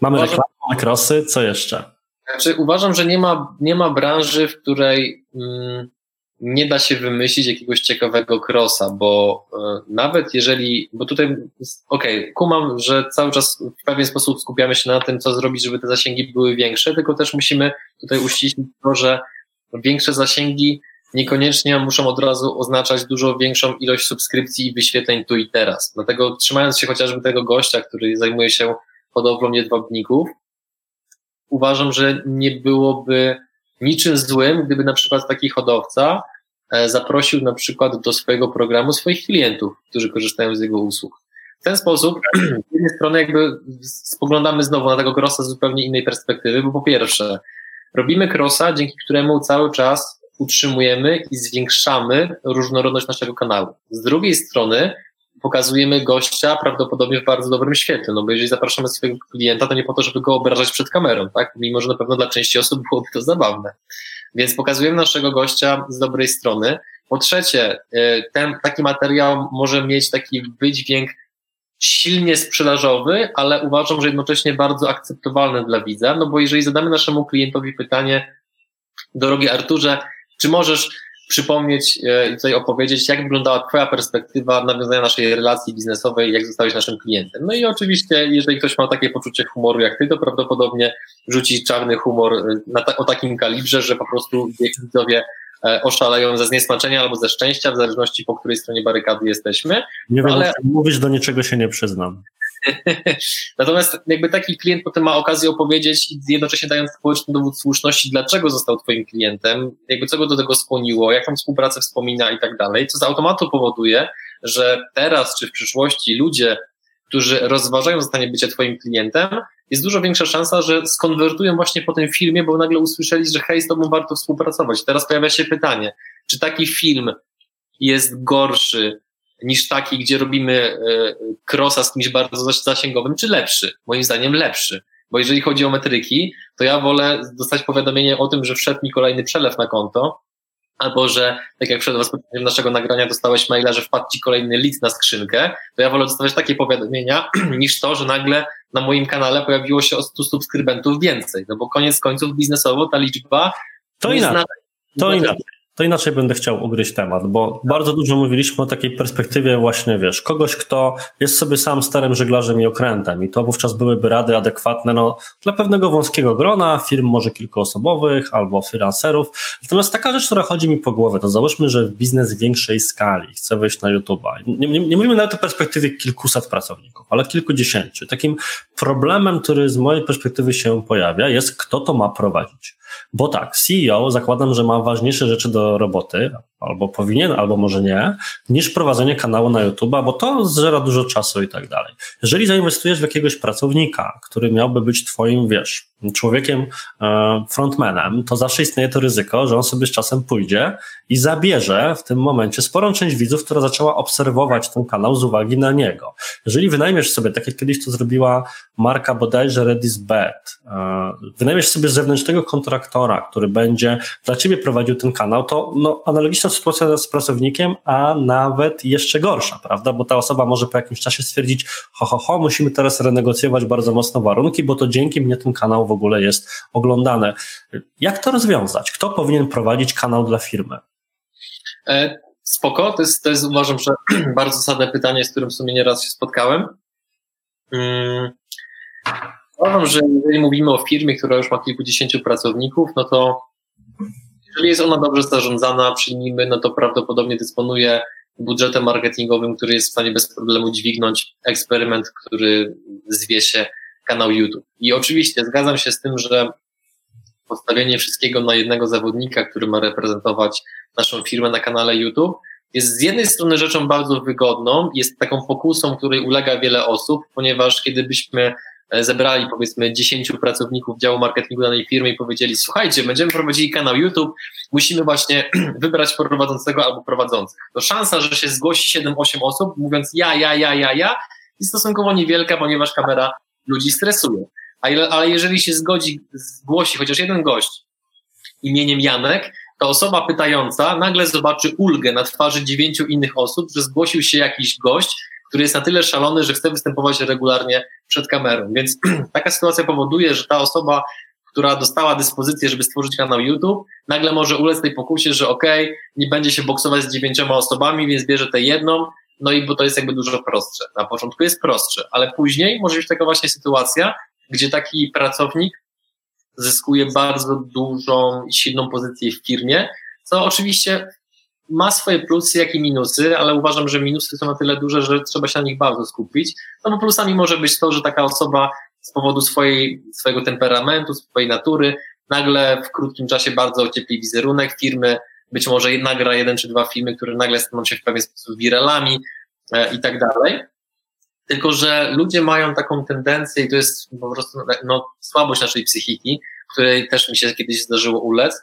Mamy uważam, mamy krosy, co jeszcze? Znaczy, uważam, że nie ma, nie ma branży, w której mm, nie da się wymyślić jakiegoś ciekawego krosa, bo y, nawet jeżeli, bo tutaj, okej, okay, kumam, że cały czas w pewien sposób skupiamy się na tym, co zrobić, żeby te zasięgi były większe, tylko też musimy tutaj uściślić to, że większe zasięgi niekoniecznie muszą od razu oznaczać dużo większą ilość subskrypcji i wyświetleń tu i teraz. Dlatego trzymając się chociażby tego gościa, który zajmuje się hodowlą jedwabników, uważam, że nie byłoby niczym złym, gdyby na przykład taki hodowca e, zaprosił na przykład do swojego programu swoich klientów, którzy korzystają z jego usług. W ten sposób, z jednej strony jakby spoglądamy znowu na tego grossa z zupełnie innej perspektywy, bo po pierwsze, Robimy crossa, dzięki któremu cały czas utrzymujemy i zwiększamy różnorodność naszego kanału. Z drugiej strony pokazujemy gościa prawdopodobnie w bardzo dobrym świetle, no bo jeżeli zapraszamy swojego klienta, to nie po to, żeby go obrażać przed kamerą, tak? Mimo, że na pewno dla części osób byłoby to zabawne. Więc pokazujemy naszego gościa z dobrej strony. Po trzecie, y, ten, taki materiał może mieć taki wydźwięk silnie sprzedażowy, ale uważam, że jednocześnie bardzo akceptowalny dla widza, no bo jeżeli zadamy naszemu klientowi pytanie, drogi Arturze, czy możesz przypomnieć e, i tutaj opowiedzieć, jak wyglądała Twoja perspektywa nawiązania naszej relacji biznesowej, jak zostałeś naszym klientem. No i oczywiście, jeżeli ktoś ma takie poczucie humoru jak Ty, to prawdopodobnie rzuci czarny humor e, na o takim kalibrze, że po prostu widzowie e, oszaleją ze zniesmaczenia albo ze szczęścia, w zależności po której stronie barykady jesteśmy. Nie wiem, ale... mówisz, do niczego się nie przyznam. Natomiast jakby taki klient potem ma okazję opowiedzieć, jednocześnie dając społeczny dowód słuszności, dlaczego został Twoim klientem, jakby co go do tego skłoniło, jak tą współpracę wspomina i tak dalej, co z automatu powoduje, że teraz czy w przyszłości ludzie, którzy rozważają zostanie bycie Twoim klientem, jest dużo większa szansa, że skonwertują właśnie po tym filmie, bo nagle usłyszeli, że hej, z Tobą warto współpracować. Teraz pojawia się pytanie, czy taki film jest gorszy niż taki, gdzie robimy e, crossa z kimś bardzo zasięgowym, czy lepszy? Moim zdaniem lepszy. Bo jeżeli chodzi o metryki, to ja wolę dostać powiadomienie o tym, że wszedł mi kolejny przelew na konto, albo że, tak jak przed rozpoczęciem naszego nagrania dostałeś maila, że wpadł ci kolejny list na skrzynkę, to ja wolę dostawać takie powiadomienia, niż to, że nagle na moim kanale pojawiło się o 100 subskrybentów więcej. No bo koniec końców biznesowo ta liczba to inaczej. To inaczej to inaczej będę chciał ugryźć temat, bo bardzo dużo mówiliśmy o takiej perspektywie właśnie, wiesz, kogoś, kto jest sobie sam starym żeglarzem i okrętem i to wówczas byłyby rady adekwatne no, dla pewnego wąskiego grona, firm może kilkuosobowych albo freelancerów. Natomiast taka rzecz, która chodzi mi po głowie, to załóżmy, że biznes większej skali chce wejść na YouTube'a. Nie, nie, nie mówimy nawet o perspektywie kilkuset pracowników, ale kilkudziesięciu. Takim problemem, który z mojej perspektywy się pojawia, jest kto to ma prowadzić. Bo tak, CEO zakładam, że ma ważniejsze rzeczy do roboty, albo powinien, albo może nie, niż prowadzenie kanału na YouTube, bo to zżera dużo czasu i tak dalej. Jeżeli zainwestujesz w jakiegoś pracownika, który miałby być twoim, wiesz, człowiekiem, e, frontmanem, to zawsze istnieje to ryzyko, że on sobie z czasem pójdzie i zabierze w tym momencie sporą część widzów, która zaczęła obserwować ten kanał z uwagi na niego. Jeżeli wynajmiesz sobie, tak jak kiedyś to zrobiła marka bodajże Redis Bet, e, wynajmiesz sobie zewnętrznego kontraktora, który będzie dla ciebie prowadził ten kanał, to no, analogiczna z pracownikiem, a nawet jeszcze gorsza, prawda? Bo ta osoba może po jakimś czasie stwierdzić, ho, ho, ho, musimy teraz renegocjować bardzo mocno warunki, bo to dzięki mnie ten kanał w ogóle jest oglądany. Jak to rozwiązać? Kto powinien prowadzić kanał dla firmy? E, spoko, to jest, to jest uważam, że bardzo zasadne pytanie, z którym w sumie nieraz się spotkałem. Hmm. Uważam, że jeżeli mówimy o firmie, która już ma kilkudziesięciu pracowników, no to jeżeli jest ona dobrze zarządzana, przyjmijmy, no to prawdopodobnie dysponuje budżetem marketingowym, który jest w stanie bez problemu dźwignąć eksperyment, który zwie się kanał YouTube. I oczywiście zgadzam się z tym, że postawienie wszystkiego na jednego zawodnika, który ma reprezentować naszą firmę na kanale YouTube, jest z jednej strony rzeczą bardzo wygodną, jest taką pokusą, której ulega wiele osób, ponieważ kiedy byśmy e, zebrali powiedzmy 10 pracowników działu marketingu danej firmy i powiedzieli, słuchajcie, będziemy prowadzili kanał YouTube, musimy właśnie wybrać prowadzącego albo prowadzących. To szansa, że się zgłosi 7-8 osób, mówiąc ja, ja, ja, ja, ja, jest stosunkowo niewielka, ponieważ kamera ludzi stresuje. Ale jeżeli się zgodzi, zgłosi chociaż jeden gość imieniem Janek, to osoba pytająca nagle zobaczy ulgę na twarzy dziewięciu innych osób, że zgłosił się jakiś gość, który jest na tyle szalony, że chce występować regularnie przed kamerą. Więc taka sytuacja powoduje, że ta osoba, która dostała dyspozycję, żeby stworzyć kanał YouTube, nagle może ulec tej pokusie, że okej, okay, nie będzie się boksować z dziewięcioma osobami, więc bierze tę jedną, no i bo to jest jakby dużo prostsze. Na początku jest prostsze, ale później może być taka właśnie sytuacja, gdzie taki pracownik zyskuje bardzo dużą i silną pozycję w firmie, co oczywiście ma swoje plusy, jak i minusy, ale uważam, że minusy są na tyle duże, że trzeba się na nich bardzo skupić. No bo plusami może być to, że taka osoba z powodu swojej, swojego temperamentu, swojej natury, nagle w krótkim czasie bardzo ociepli wizerunek firmy, być może nagra jeden czy dwa filmy, które nagle staną się w pewien sposób wiralami e, i tak dalej. Tylko, że ludzie mają taką tendencję i to jest po prostu no, słabość naszej psychiki, której też mi się kiedyś zdarzyło ulec,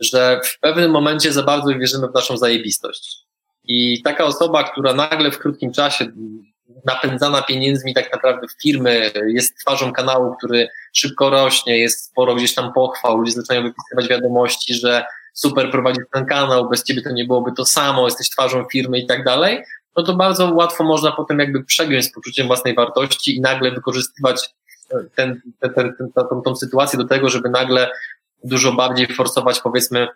że w pewnym momencie za bardzo wierzymy w naszą zajebistość. I taka osoba, która nagle w krótkim czasie napędzana pieniędzmi tak naprawdę w firmy, jest twarzą kanału, który szybko rośnie, jest sporo gdzieś tam pochwał, ludzie zaczynają wypisywać wiadomości, że super prowadzisz ten kanał, bez ciebie to nie byłoby to samo, jesteś twarzą firmy i tak dalej, no to bardzo łatwo można potem jakby przegiąć z poczuciem własnej wartości i nagle wykorzystywać ten, ten, ten, tą, tą sytuację do tego, żeby nagle dużo bardziej forsować powiedzmy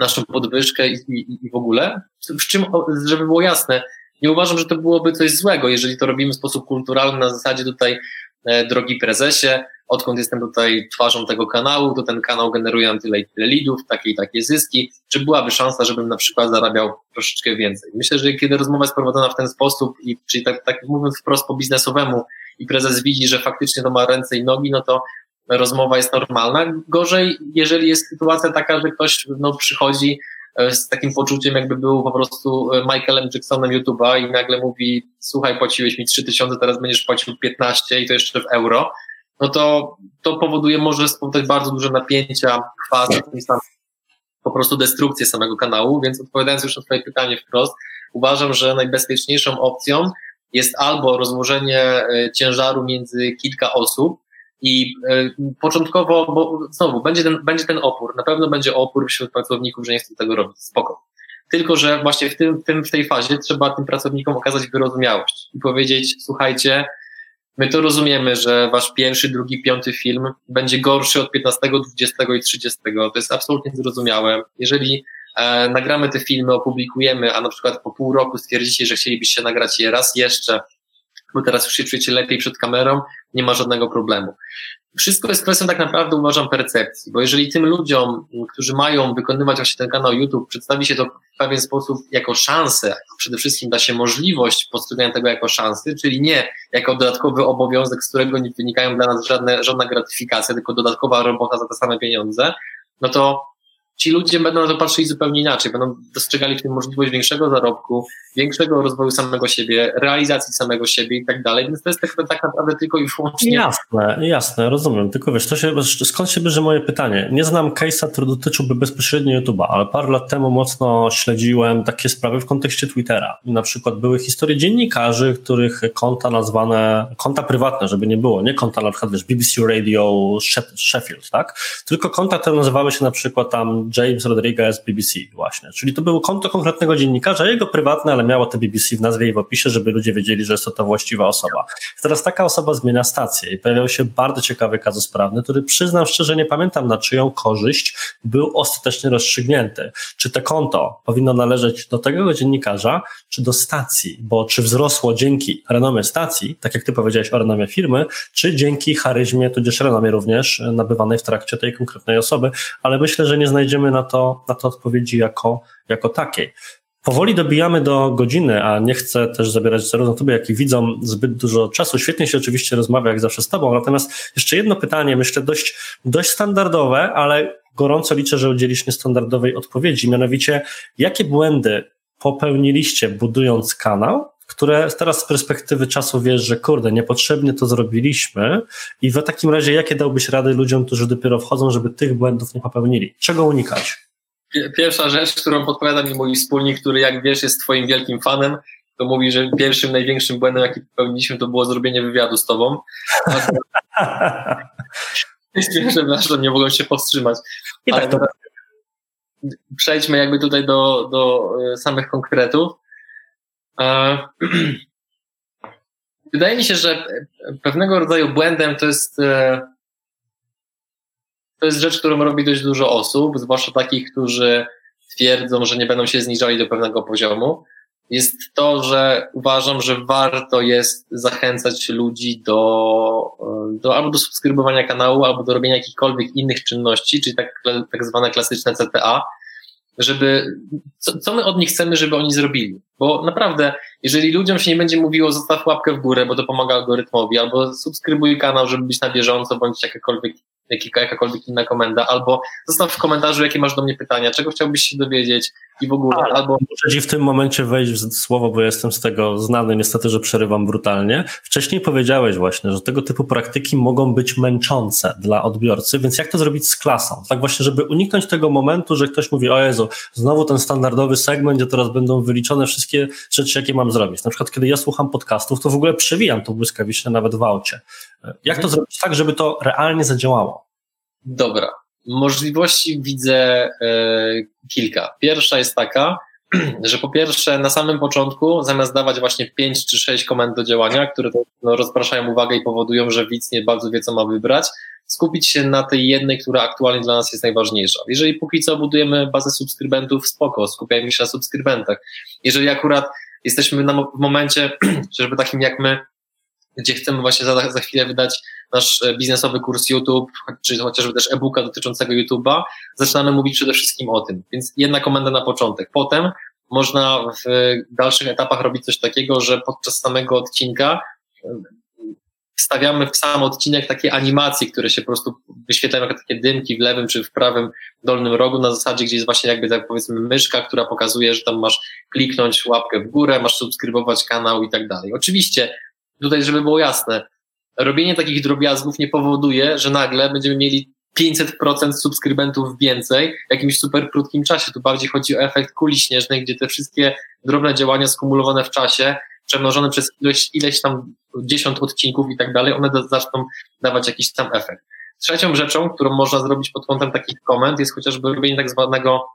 naszą podwyżkę i, i, i w ogóle. W czym, żeby było jasne, nie uważam, że to byłoby coś złego, jeżeli to robimy w sposób kulturalny, na zasadzie tutaj, e, drogi prezesie, odkąd jestem tutaj twarzą tego kanału, to ten kanał generuje tyle i tyle lidów, takie i takie zyski, czy byłaby szansa, żebym na przykład zarabiał troszeczkę więcej. Myślę, że kiedy rozmowa jest prowadzona w ten sposób, i czyli tak, tak mówiąc wprost po biznesowemu, i prezes widzi, że faktycznie to ma ręce i nogi, no to rozmowa jest normalna. Gorzej, jeżeli jest sytuacja taka, że ktoś no, przychodzi e, z takim poczuciem, jakby był po prostu e, Michaelem Jacksonem YouTube'a i nagle mówi, słuchaj, płaciłeś mi 3000, teraz będziesz płacił 15 i to jeszcze w euro, no to to powoduje, może spowodować bardzo duże napięcia, kwas, po prostu destrukcję samego kanału, więc odpowiadając już na twoje pytanie wprost, uważam, że najbezpieczniejszą opcją jest albo rozłożenie e, ciężaru między kilka osób, i e, początkowo, bo znowu, będzie ten, będzie ten opór, na pewno będzie opór wśród pracowników, że nie chcą tego robić, spoko. Tylko, że właśnie w, tym, w, tym, w tej fazie trzeba tym pracownikom okazać wyrozumiałość i powiedzieć, słuchajcie, my to rozumiemy, że wasz pierwszy, drugi, piąty film będzie gorszy od 15, 20 i 30. To jest absolutnie zrozumiałe. Jeżeli e, nagramy te filmy, opublikujemy, a na przykład po pół roku stwierdzicie, że chcielibyście nagrać je raz jeszcze, bo teraz już się czujecie lepiej przed kamerą, nie ma żadnego problemu. Wszystko jest kwestią tak naprawdę, uważam, percepcji, bo jeżeli tym ludziom, którzy mają wykonywać właśnie ten kanał YouTube, przedstawi się to w pewien sposób jako szansę, przede wszystkim da się możliwość postrzegania tego jako szansy, czyli nie jako dodatkowy obowiązek, z którego nie wynikają dla nas żadne, żadna gratyfikacja, tylko dodatkowa robota za te same pieniądze, no to ci ludzie będą na to patrzyli zupełnie inaczej, będą dostrzegali w tym możliwość większego zarobku, większego rozwoju samego siebie, realizacji samego siebie i tak dalej, więc to jest tak, naprawdę tylko i wyłącznie... Jasne, jasne, rozumiem, tylko wiesz, to się, skąd się bierze moje pytanie? Nie znam case'a, który dotyczyłby bezpośrednio YouTube'a, ale parę lat temu mocno śledziłem takie sprawy w kontekście Twittera. Na przykład były historie dziennikarzy, których konta nazwane, konta prywatne, żeby nie było, nie konta na przykład, wiesz, BBC Radio Sheffield, tak? Tylko konta, które nazywały się na przykład tam James Rodriguez BBC właśnie. Czyli to było konto konkretnego dziennikarza, jego prywatne, ale miało to BBC w nazwie i w opisie, żeby ludzie wiedzieli, że jest to ta właściwa osoba. Teraz taka osoba zmienia stację i pojawiał się bardzo ciekawy kazus prawny, który przyznam szczerze, nie pamiętam na czyją korzyść był ostatecznie rozstrzygnięty. Czy to konto powinno należeć do tego dziennikarza, czy do stacji, bo czy wzrosło dzięki renomie stacji, tak jak ty powiedziałeś o renomie firmy, czy dzięki charyzmie, tudzież renomie również nabywanej w trakcie tej konkretnej osoby, ale myślę, że nie znajdziemy znajdziemy na to, na to odpowiedzi jako, jako takiej. Powoli dobijamy do godziny, a nie chcę też zabierać zarówno tobie, jak i widzom zbyt dużo czasu. Świetnie się oczywiście rozmawia, jak zawsze z tobą, natomiast jeszcze jedno pytanie, myślę dość, dość standardowe, ale gorąco liczę, że udzielisz niestandardowej odpowiedzi, mianowicie jakie błędy popełniliście budując kanał, które teraz z perspektywy czasu wiesz, że kurde, niepotrzebnie to zrobiliśmy i w takim razie jakie dałbyś rady ludziom, którzy dopiero wchodzą, żeby tych błędów nie popełnili? Czego unikać? Pierwsza rzecz, którą podpowiada mi mój wspólnik, który jak wiesz jest twoim wielkim fanem, to mówi, że pierwszym, największym błędem, jaki popełniliśmy, to było zrobienie wywiadu z tobą. że nie mogą się powstrzymać. I tak to... Przejdźmy jakby tutaj do, do e, samych konkretów. E, wydaje mi się, że pewnego rodzaju błędem to jest e, to jest rzecz, którą robi dość dużo osób, zwłaszcza takich, którzy twierdzą, że nie będą się zniżali do pewnego poziomu. Jest to, że uważam, że warto jest zachęcać ludzi do, e, do albo do subskrybowania kanału, albo do robienia jakichkolwiek innych czynności, czyli tak, tak zwane klasyczne CTA, żeby, co, co my od nich chcemy, żeby oni zrobili. Bo naprawdę, jeżeli ludziom się nie będzie mówiło, zostaw łapkę w górę, bo to pomaga algorytmowi, albo subskrybuj kanał, żeby być na bieżąco, bądź jakakolwiek, jakakolwiek inna komenda, albo zostaw w komentarzu, jakie masz do mnie pytania, czego chciałbyś się dowiedzieć, i w ogóle. Ale, albo muszę ci w tym momencie wejść w słowo, bo jestem z tego znany, niestety, że przerywam brutalnie. Wcześniej powiedziałeś właśnie, że tego typu praktyki mogą być męczące dla odbiorcy, więc jak to zrobić z klasą? Tak właśnie, żeby uniknąć tego momentu, że ktoś mówi, o Jezu, znowu ten standardowy segment, gdzie teraz będą wyliczone wszystkie rzeczy, jakie mam zrobić. Na przykład, kiedy ja słucham podcastów, to w ogóle przewijam to błyskawicznie nawet w aucie. Jak to zrobić tak, żeby to realnie zadziałało? Dobra, Możliwości widzę e, kilka. Pierwsza jest taka, że po pierwsze na samym początku, zamiast dawać właśnie pięć czy sześć komend do działania, które to, no, rozpraszają uwagę i powodują, że widz nie bardzo wie, co ma wybrać, skupić się na tej jednej, która aktualnie dla nas jest najważniejsza. Jeżeli póki co budujemy bazę subskrybentów, spoko, skupiajmy się na subskrybentach. Jeżeli akurat jesteśmy na, w momencie, żeby takim jak my, gdzie chcemy właśnie za, za chwilę wydać nasz e, biznesowy kurs YouTube, czy chociażby też e-booka dotyczącego YouTube'a, zaczynamy mówić przede wszystkim o tym. Więc jedna komenda na początek. Potem można w dalszych etapach robić coś takiego, że podczas samego odcinka e, wstawiamy w sam odcinek takie animacje, które się po prostu wyświetlają jako takie dymki w lewym czy w prawym dolnym rogu na zasadzie, gdzie jest właśnie jakby tak powiedzmy myszka, która pokazuje, że tam masz kliknąć łapkę w górę, masz subskrybować kanał i tak dalej. Oczywiście tutaj, żeby było jasne, robienie takich drobiazgów nie powoduje, że nagle będziemy mieli 500% subskrybentów więcej w jakimś super krótkim czasie. Tu bardziej chodzi o efekt kuli śnieżnej, gdzie te wszystkie drobne działania skumulowane w czasie, przemnożone przez ileś tam dziesiąt odcinków i tak dalej, one zaczną dawać jakiś tam efekt. Trzecią rzeczą, którą można zrobić pod kątem takich komend, jest chociażby robienie tak zwanego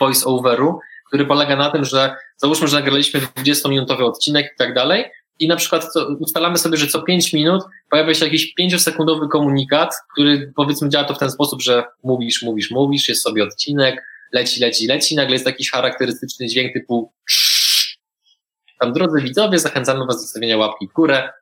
voice-overu, który polega na tym, że załóżmy, że nagraliśmy 20-minutowy odcinek i tak dalej, i na przykład ustalamy sobie, że co 5 minut pojawia się jakiś 5-sekundowy komunikat, który powiedzmy działa to w ten sposób, że mówisz, mówisz, mówisz, jest sobie odcinek, leci, leci, leci, nagle jest jakiś charakterystyczny dźwięk typu tam drodzy widzowie, zachęcamy was do stawienia łapki w górę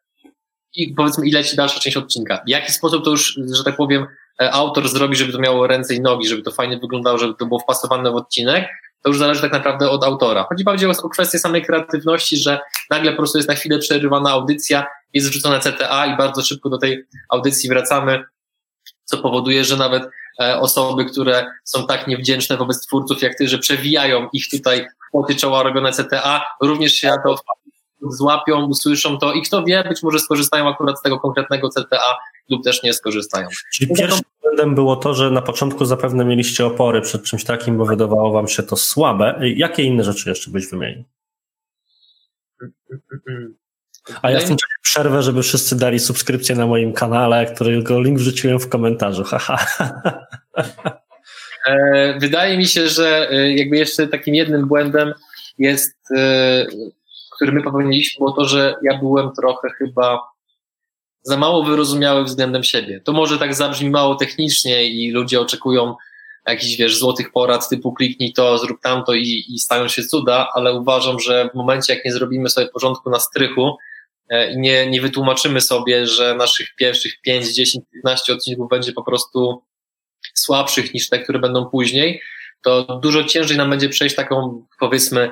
i powiedzmy i leci dalsza część odcinka. W jaki sposób to już, że tak powiem, e, autor zrobi, żeby to miało ręce i nogi, żeby to fajnie wyglądało, żeby to było wpasowane w odcinek, to już zależy tak naprawdę od autora. Chodzi bardziej o kwestię samej kreatywności, że nagle po prostu jest na chwilę przerywana audycja, jest wrzucone CTA i bardzo szybko do tej audycji wracamy, co powoduje, że nawet e, osoby, które są tak niewdzięczne wobec twórców jak ty, że przewijają ich tutaj poty czoła robione CTA, również się na to złapią, usłyszą to i kto wie, być może skorzystają akurat z tego konkretnego CTA lub też nie skorzystają. Czyli pierwszym błędem było to, że na początku zapewne mieliście opory przed czymś takim, bo wydawało wam się to słabe. Jakie inne rzeczy jeszcze byś wymienił? A ja w tym czasie przerwę, żeby wszyscy dali subskrypcję na moim kanale, którego link wrzuciłem w komentarzu. E, wydaje mi się, że e, jakby jeszcze takim jednym błędem jest, e, który my popełniliśmy, było to, że ja byłem trochę chyba za mało wyrozumiały względem siebie. To może tak zabrzmi mało technicznie i ludzie oczekują jakichś, wiesz, złotych porad typu kliknij to, zrób tamto i, i stają się cuda, ale uważam, że w momencie, jak nie zrobimy sobie porządku na strychu e, i nie, nie wytłumaczymy sobie, że naszych pierwszych 5, 10, 15 odcinków będzie po prostu słabszych niż te, które będą później, to dużo ciężej nam będzie przejść taką, powiedzmy,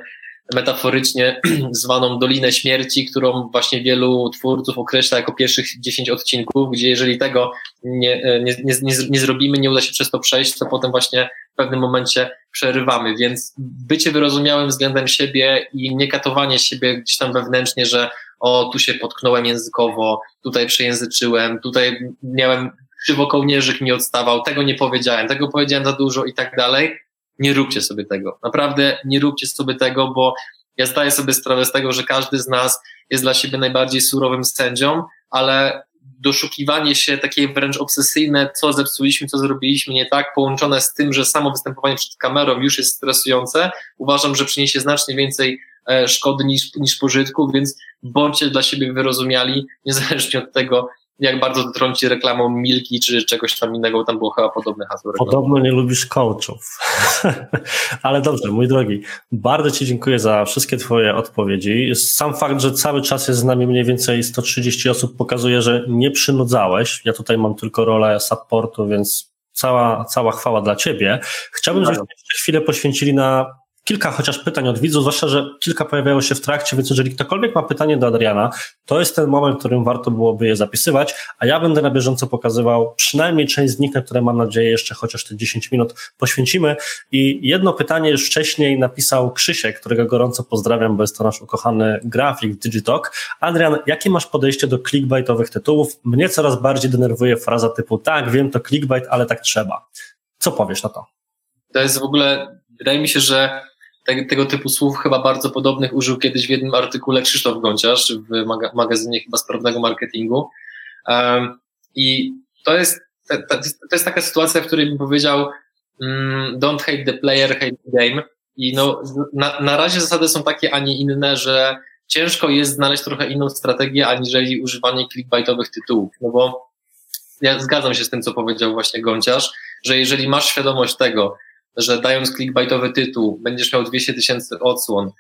metaforycznie zwaną Dolinę Śmierci, którą właśnie wielu twórców określa jako pierwszych 10 odcinków, gdzie jeżeli tego nie, nie, nie, nie, nie zrobimy, nie uda się przez to przejść, to potem właśnie w pewnym momencie przerywamy. Więc bycie wyrozumiałym względem siebie i nie katowanie siebie gdzieś tam wewnętrznie, że o, tu się potknąłem językowo, tutaj przejęzyczyłem, tutaj miałem krzywokołnierzyk mi odstawał, tego nie powiedziałem, tego powiedziałem za dużo i tak dalej nie róbcie sobie tego. Naprawdę nie róbcie sobie tego, bo ja zdaję sobie sprawę z tego, że każdy z nas jest dla siebie najbardziej surowym sędzią, ale doszukiwanie się takie wręcz obsesyjne, co zepsuliśmy, co zrobiliśmy nie tak, połączone z tym, że samo występowanie przed kamerą już jest stresujące, uważam, że przyniesie znacznie więcej e, szkody niż, niż pożytku, więc bądźcie dla siebie wyrozumiali, niezależnie od tego, jak bardzo dotrąci reklamą Milki czy czegoś tam innego, tam było chyba podobne hasło. Podobno nie lubisz coachów. Ale dobrze, mój drogi, bardzo Ci dziękuję za wszystkie Twoje odpowiedzi. Sam fakt, że cały czas jest z nami mniej więcej 130 osób pokazuje, że nie przynudzałeś. Ja tutaj mam tylko rolę supportu, więc cała, cała chwała dla Ciebie. Chciałbym, żebyśmy chwilę poświęcili na kilka chociaż pytań od widzów, zwłaszcza, że kilka pojawiało się w trakcie, więc jeżeli ktokolwiek ma pytanie do Adriana, to jest ten moment, w którym warto byłoby je zapisywać, a ja będę na bieżąco pokazywał przynajmniej część z nich, na które mam nadzieję jeszcze chociaż te 10 minut poświęcimy. I jedno pytanie już wcześniej napisał Krzysiek, którego gorąco pozdrawiam, bo jest to nasz ukochany grafik w Digitalk. Adrian, jakie masz podejście do clickbaitowych tytułów? Mnie coraz bardziej denerwuje fraza typu tak, wiem, to clickbait, ale tak trzeba. Co powiesz na to? To jest w ogóle, wydaje mi się, że te, tego typu słów chyba bardzo podobnych użył kiedyś w jednym artykule Krzysztof Gąciarz w maga, magazynie chyba sprawnego marketingu. Um, I to jest, to, to jest taka sytuacja, w której bym powiedział um, don't hate the player, hate the game. I no, na, na razie zasady są takie, a nie inne, że ciężko jest znaleźć trochę inną strategię, aniżeli używanie clickbaitowych tytułów. No bo ja zgadzam się z tym, co powiedział właśnie Gąciarz, że jeżeli masz świadomość tego, że dając clickbaitowy tytuł będziesz miał 200 tysięcy odsłon,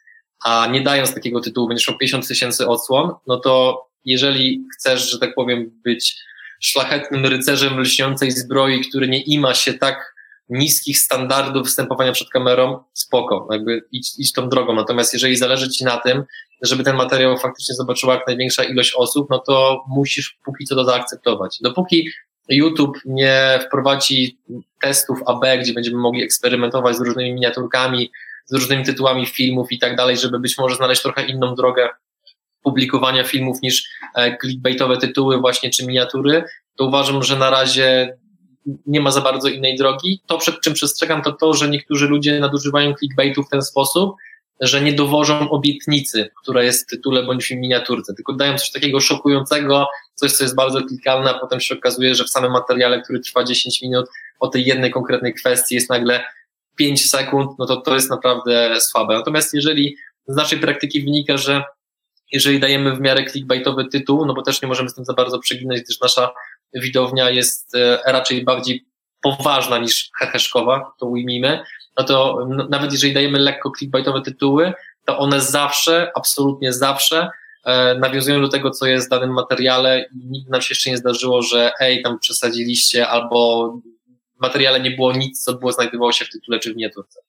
a nie dając takiego tytułu będziesz miał 50 tysięcy odsłon, no to jeżeli chcesz, że tak powiem, być szlachetnym rycerzem lśniącej zbroi, który nie ima się tak niskich standardów występowania przed kamerą, spoko, jakby idź, idź tą drogą. Natomiast jeżeli zależy Ci na tym, żeby ten materiał faktycznie zobaczyła jak największa ilość osób, no to musisz póki co to zaakceptować. Dopóki YouTube nie wprowadzi testów AB, gdzie będziemy mogli eksperymentować z różnymi miniaturkami, z różnymi tytułami filmów i tak dalej, żeby być może znaleźć trochę inną drogę publikowania filmów niż e, clickbaitowe tytuły właśnie czy miniatury, to uważam, że na razie nie ma za bardzo innej drogi. To, przed czym przestrzegam, to to, że niektórzy ludzie nadużywają clickbaitu w ten sposób, że nie dowożą obietnicy, która jest w tytule bądź w miniaturce, tylko dają coś takiego szokującego, coś, co jest bardzo klikalne, a potem się okazuje, że w samym materiale, który trwa 10 minut, o tej jednej konkretnej kwestii jest nagle 5 sekund, no to to jest naprawdę słabe. Natomiast jeżeli z naszej praktyki wynika, że jeżeli dajemy w miarę clickbaitowy tytuł, no bo też nie możemy z tym za bardzo przeginać, gdyż nasza widownia jest e, raczej bardziej poważna niż heheszkowa, to ujmijmy, no to nawet jeżeli dajemy lekko clickbaitowe tytuły, to one zawsze, absolutnie zawsze e, nawiązują do tego, co jest w danym materiale i nigdy nam się jeszcze nie zdarzyło, że ej, tam przesadziliście albo w materiale nie było nic, co było znajdowało się w tytule czy w miniaturce.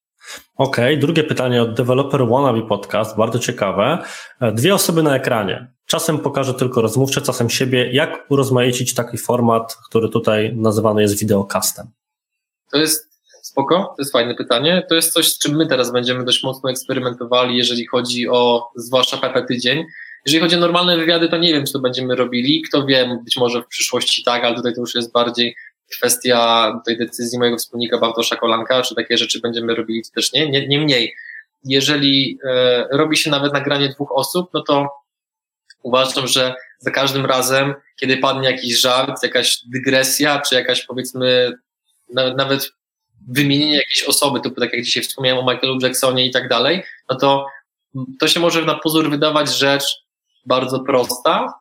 Okej, okay. drugie pytanie od Developer Wannabe Podcast, bardzo ciekawe. E, dwie osoby na ekranie. Czasem pokażę tylko rozmówcze, czasem siebie. Jak urozmaicić taki format, który tutaj nazywany jest videocastem? To jest spoko, to jest fajne pytanie. To jest coś, z czym my teraz będziemy dość mocno eksperymentowali, jeżeli chodzi o zwłaszcza PP tydzień. Jeżeli chodzi o normalne wywiady, to nie wiem, czy to będziemy robili. Kto wie, być może w przyszłości tak, ale tutaj to już jest bardziej kwestia tej decyzji mojego wspólnika Bartosza Kolanka, czy takie rzeczy będziemy robili, czy też nie. nie niemniej, jeżeli e, robi się nawet nagranie dwóch osób, no to uważam, że za każdym razem, kiedy padnie jakiś żart, jakaś dygresja, czy jakaś powiedzmy nawet wymienienie jakiejś osoby, typu tak jak dzisiaj wspomniałem o Michaelu Jacksonie i tak dalej, no to to się może na pozór wydawać rzecz bardzo prosta,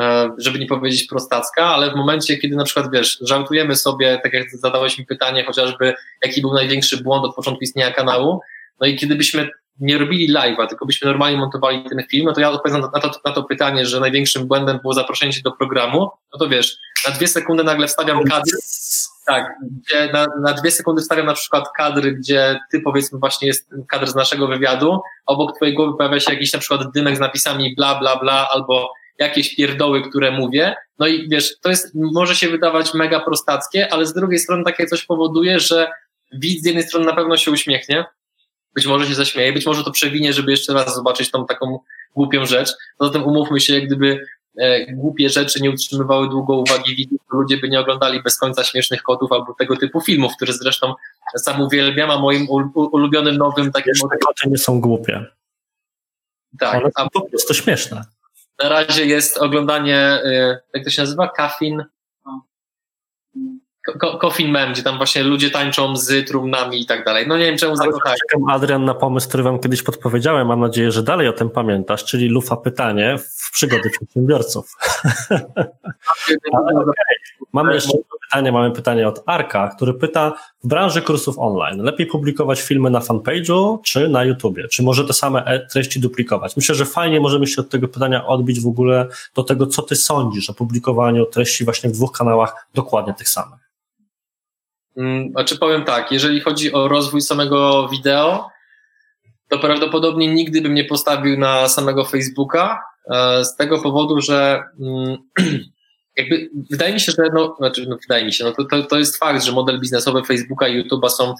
e, żeby nie powiedzieć prostacka, ale w momencie, kiedy na przykład, wiesz, żartujemy sobie, tak jak zadałeś mi pytanie, chociażby jaki był największy błąd od początku istnienia kanału, no i kiedy byśmy nie robili live'a, tylko byśmy normalnie montowali ten film, no to ja odpowiadam na to, na to pytanie, że największym błędem było zaproszenie się do programu, no to wiesz, na dwie sekundy nagle wstawiam kadr, tak, gdzie na, na dwie sekundy wstawiam na przykład kadry, gdzie ty powiedzmy właśnie jest kadr z naszego wywiadu, obok twojej głowy pojawia się jakiś na przykład dymek z napisami bla, bla, bla, albo jakieś pierdoły, które mówię, no i wiesz, to jest, może się wydawać mega prostackie, ale z drugiej strony takie coś powoduje, że widz z jednej strony na pewno się uśmiechnie, być może się zaśmieje, być może to przewinie, żeby jeszcze raz zobaczyć tą taką głupią rzecz. Poza tym umówmy się, jak gdyby głupie rzeczy nie utrzymywały długo uwagi widzów, to ludzie by nie oglądali bez końca śmiesznych kotów albo tego typu filmów, które zresztą sam uwielbiam, a moim ulubionym nowym takim... Te koty nie są głupie. Tak. One są po prostu śmieszne. Na razie jest oglądanie, e, jak to się nazywa? Kafin Coffin Mem, gdzie tam właśnie ludzie tańczą z trumnami i tak dalej. No nie wiem, czemu zakochałem. Czekam, Adrian, na pomysł, który wam kiedyś podpowiedziałem. Mam nadzieję, że dalej o tym pamiętasz, czyli lufa pytanie w przygody przedsiębiorców. okay. Mamy jeszcze pytanie, mamy pytanie od Arka, który pyta w branży kursów online, lepiej publikować filmy na fanpage'u czy na YouTubie? Czy może te same e- treści duplikować? Myślę, że fajnie możemy się od tego pytania odbić w ogóle do tego, co ty sądzisz o publikowaniu treści właśnie w dwóch kanałach dokładnie tych samych. Mm, znaczy powiem tak, jeżeli chodzi o rozwój samego wideo, to prawdopodobnie nigdy bym nie postawił na samego Facebooka, e, z tego powodu, że mm, jakby wydaje mi się, że no, znaczy, no wydaje mi się, no to, to, to jest fakt, że model biznesowy Facebooka i YouTube'a są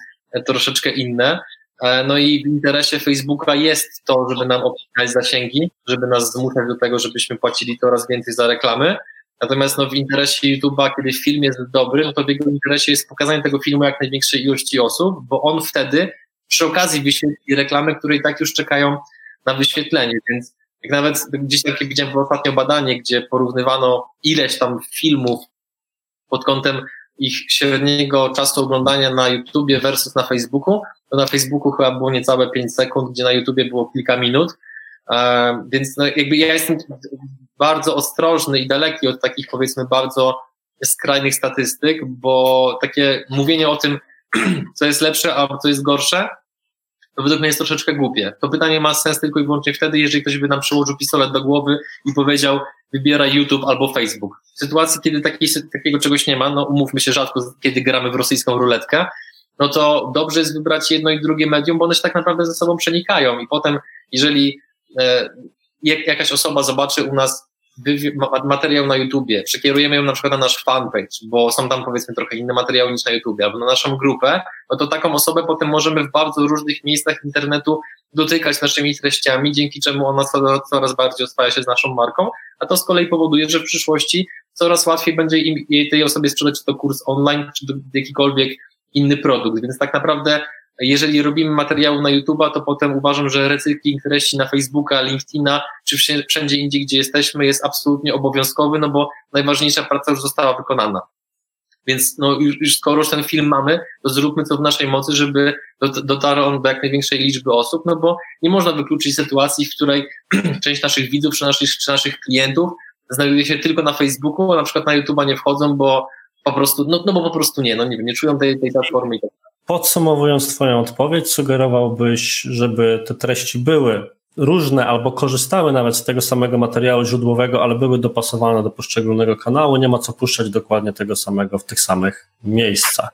troszeczkę inne. E, no i w interesie Facebooka jest to, żeby nam obcinać zasięgi, żeby nas zmuszać do tego, żebyśmy płacili coraz więcej za reklamy. Natomiast no, w interesie YouTube'a, kiedy film jest dobry, no to w jego interesie jest pokazanie tego filmu jak największej ilości osób, bo on wtedy przy okazji wyświetli reklamy, które i tak już czekają na wyświetlenie, więc jak nawet gdzieś takie widziałem ostatnio badanie, gdzie porównywano ileś tam filmów pod kątem ich średniego czasu oglądania na YouTubie versus na Facebooku, to na Facebooku chyba było niecałe 5 sekund, gdzie na YouTubie było kilka minut. E, więc no jakby ja jestem bardzo ostrożny i daleki od takich powiedzmy bardzo skrajnych statystyk, bo takie mówienie o tym, co jest lepsze, a co jest gorsze, to według mnie jest troszeczkę głupie. To pytanie ma sens tylko i wyłącznie wtedy, jeżeli ktoś by nam przyłożył pistolet do głowy i powiedział, wybieraj YouTube albo Facebook. W sytuacji, kiedy takiej, takiego czegoś nie ma, no umówmy się rzadko, kiedy gramy w rosyjską ruletkę, no to dobrze jest wybrać jedno i drugie medium, bo one się tak naprawdę ze sobą przenikają i potem, jeżeli e, jakaś osoba zobaczy u nas materiał na YouTubie, przekierujemy ją na przykład na nasz fanpage, bo są tam powiedzmy trochę inne materiały niż na YouTubie, albo na naszą grupę, no to taką osobę potem możemy w bardzo różnych miejscach internetu dotykać naszymi treściami, dzięki czemu ona coraz bardziej oswaja się z naszą marką, a to z kolei powoduje, że w przyszłości coraz łatwiej będzie im, tej osobie sprzedać czy to kurs online, czy jakikolwiek inny produkt, więc tak naprawdę jeżeli robimy materiały na YouTube'a, to potem uważam, że recykling treści na Facebooka, LinkedIna, czy wszędzie indziej, gdzie jesteśmy, jest absolutnie obowiązkowy, no bo najważniejsza praca już została wykonana. Więc no, już, już skoro już ten film mamy, to zróbmy co w naszej mocy, żeby dotarł on do jak największej liczby osób, no bo nie można wykluczyć sytuacji, w której część naszych widzów czy naszych, czy naszych klientów znajduje się tylko na Facebooku, a na przykład na YouTube'a nie wchodzą, bo po prostu, no, no bo po prostu nie, no nie nie czują tej, tej platformy i tak. Podsumowując Twoją odpowiedź, sugerowałbyś, żeby te treści były różne albo korzystały nawet z tego samego materiału źródłowego, ale były dopasowane do poszczególnego kanału. Nie ma co puszczać dokładnie tego samego w tych samych miejscach.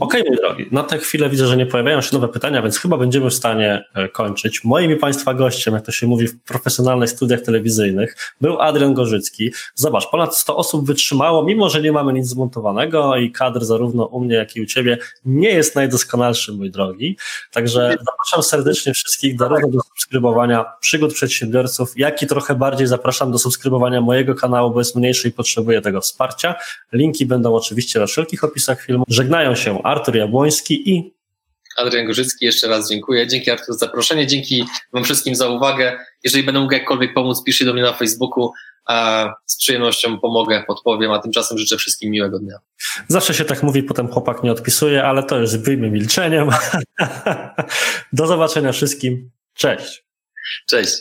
Okej, okay, mój drogi, na tę chwilę widzę, że nie pojawiają się nowe pytania, więc chyba będziemy w stanie e, kończyć. Moim i Państwa gościem, jak to się mówi w profesjonalnych studiach telewizyjnych, był Adrian Gorzycki. Zobacz, ponad 100 osób wytrzymało, mimo że nie mamy nic zmontowanego i kadr zarówno u mnie, jak i u Ciebie nie jest najdoskonalszy, mój drogi. Także zapraszam serdecznie wszystkich zarówno do subskrybowania przygód przedsiębiorców, jak i trochę bardziej zapraszam do subskrybowania mojego kanału, bo jest mniejszy i potrzebuję tego wsparcia. Linki będą oczywiście na wszelkich opisach filmu. Żegnają się Artur Jabłoński i Adrian Gorzycki, jeszcze raz dziękuję. Dzięki Artur za zaproszenie, dzięki Wam wszystkim za uwagę. Jeżeli będę mógł jakkolwiek pomóc, piszcie do mnie na Facebooku. A z przyjemnością pomogę, podpowiem, a tymczasem życzę wszystkim miłego dnia. Zawsze się tak mówi, potem chłopak nie odpisuje, ale to już wyjmie milczeniem. Do zobaczenia wszystkim. Cześć. Cześć.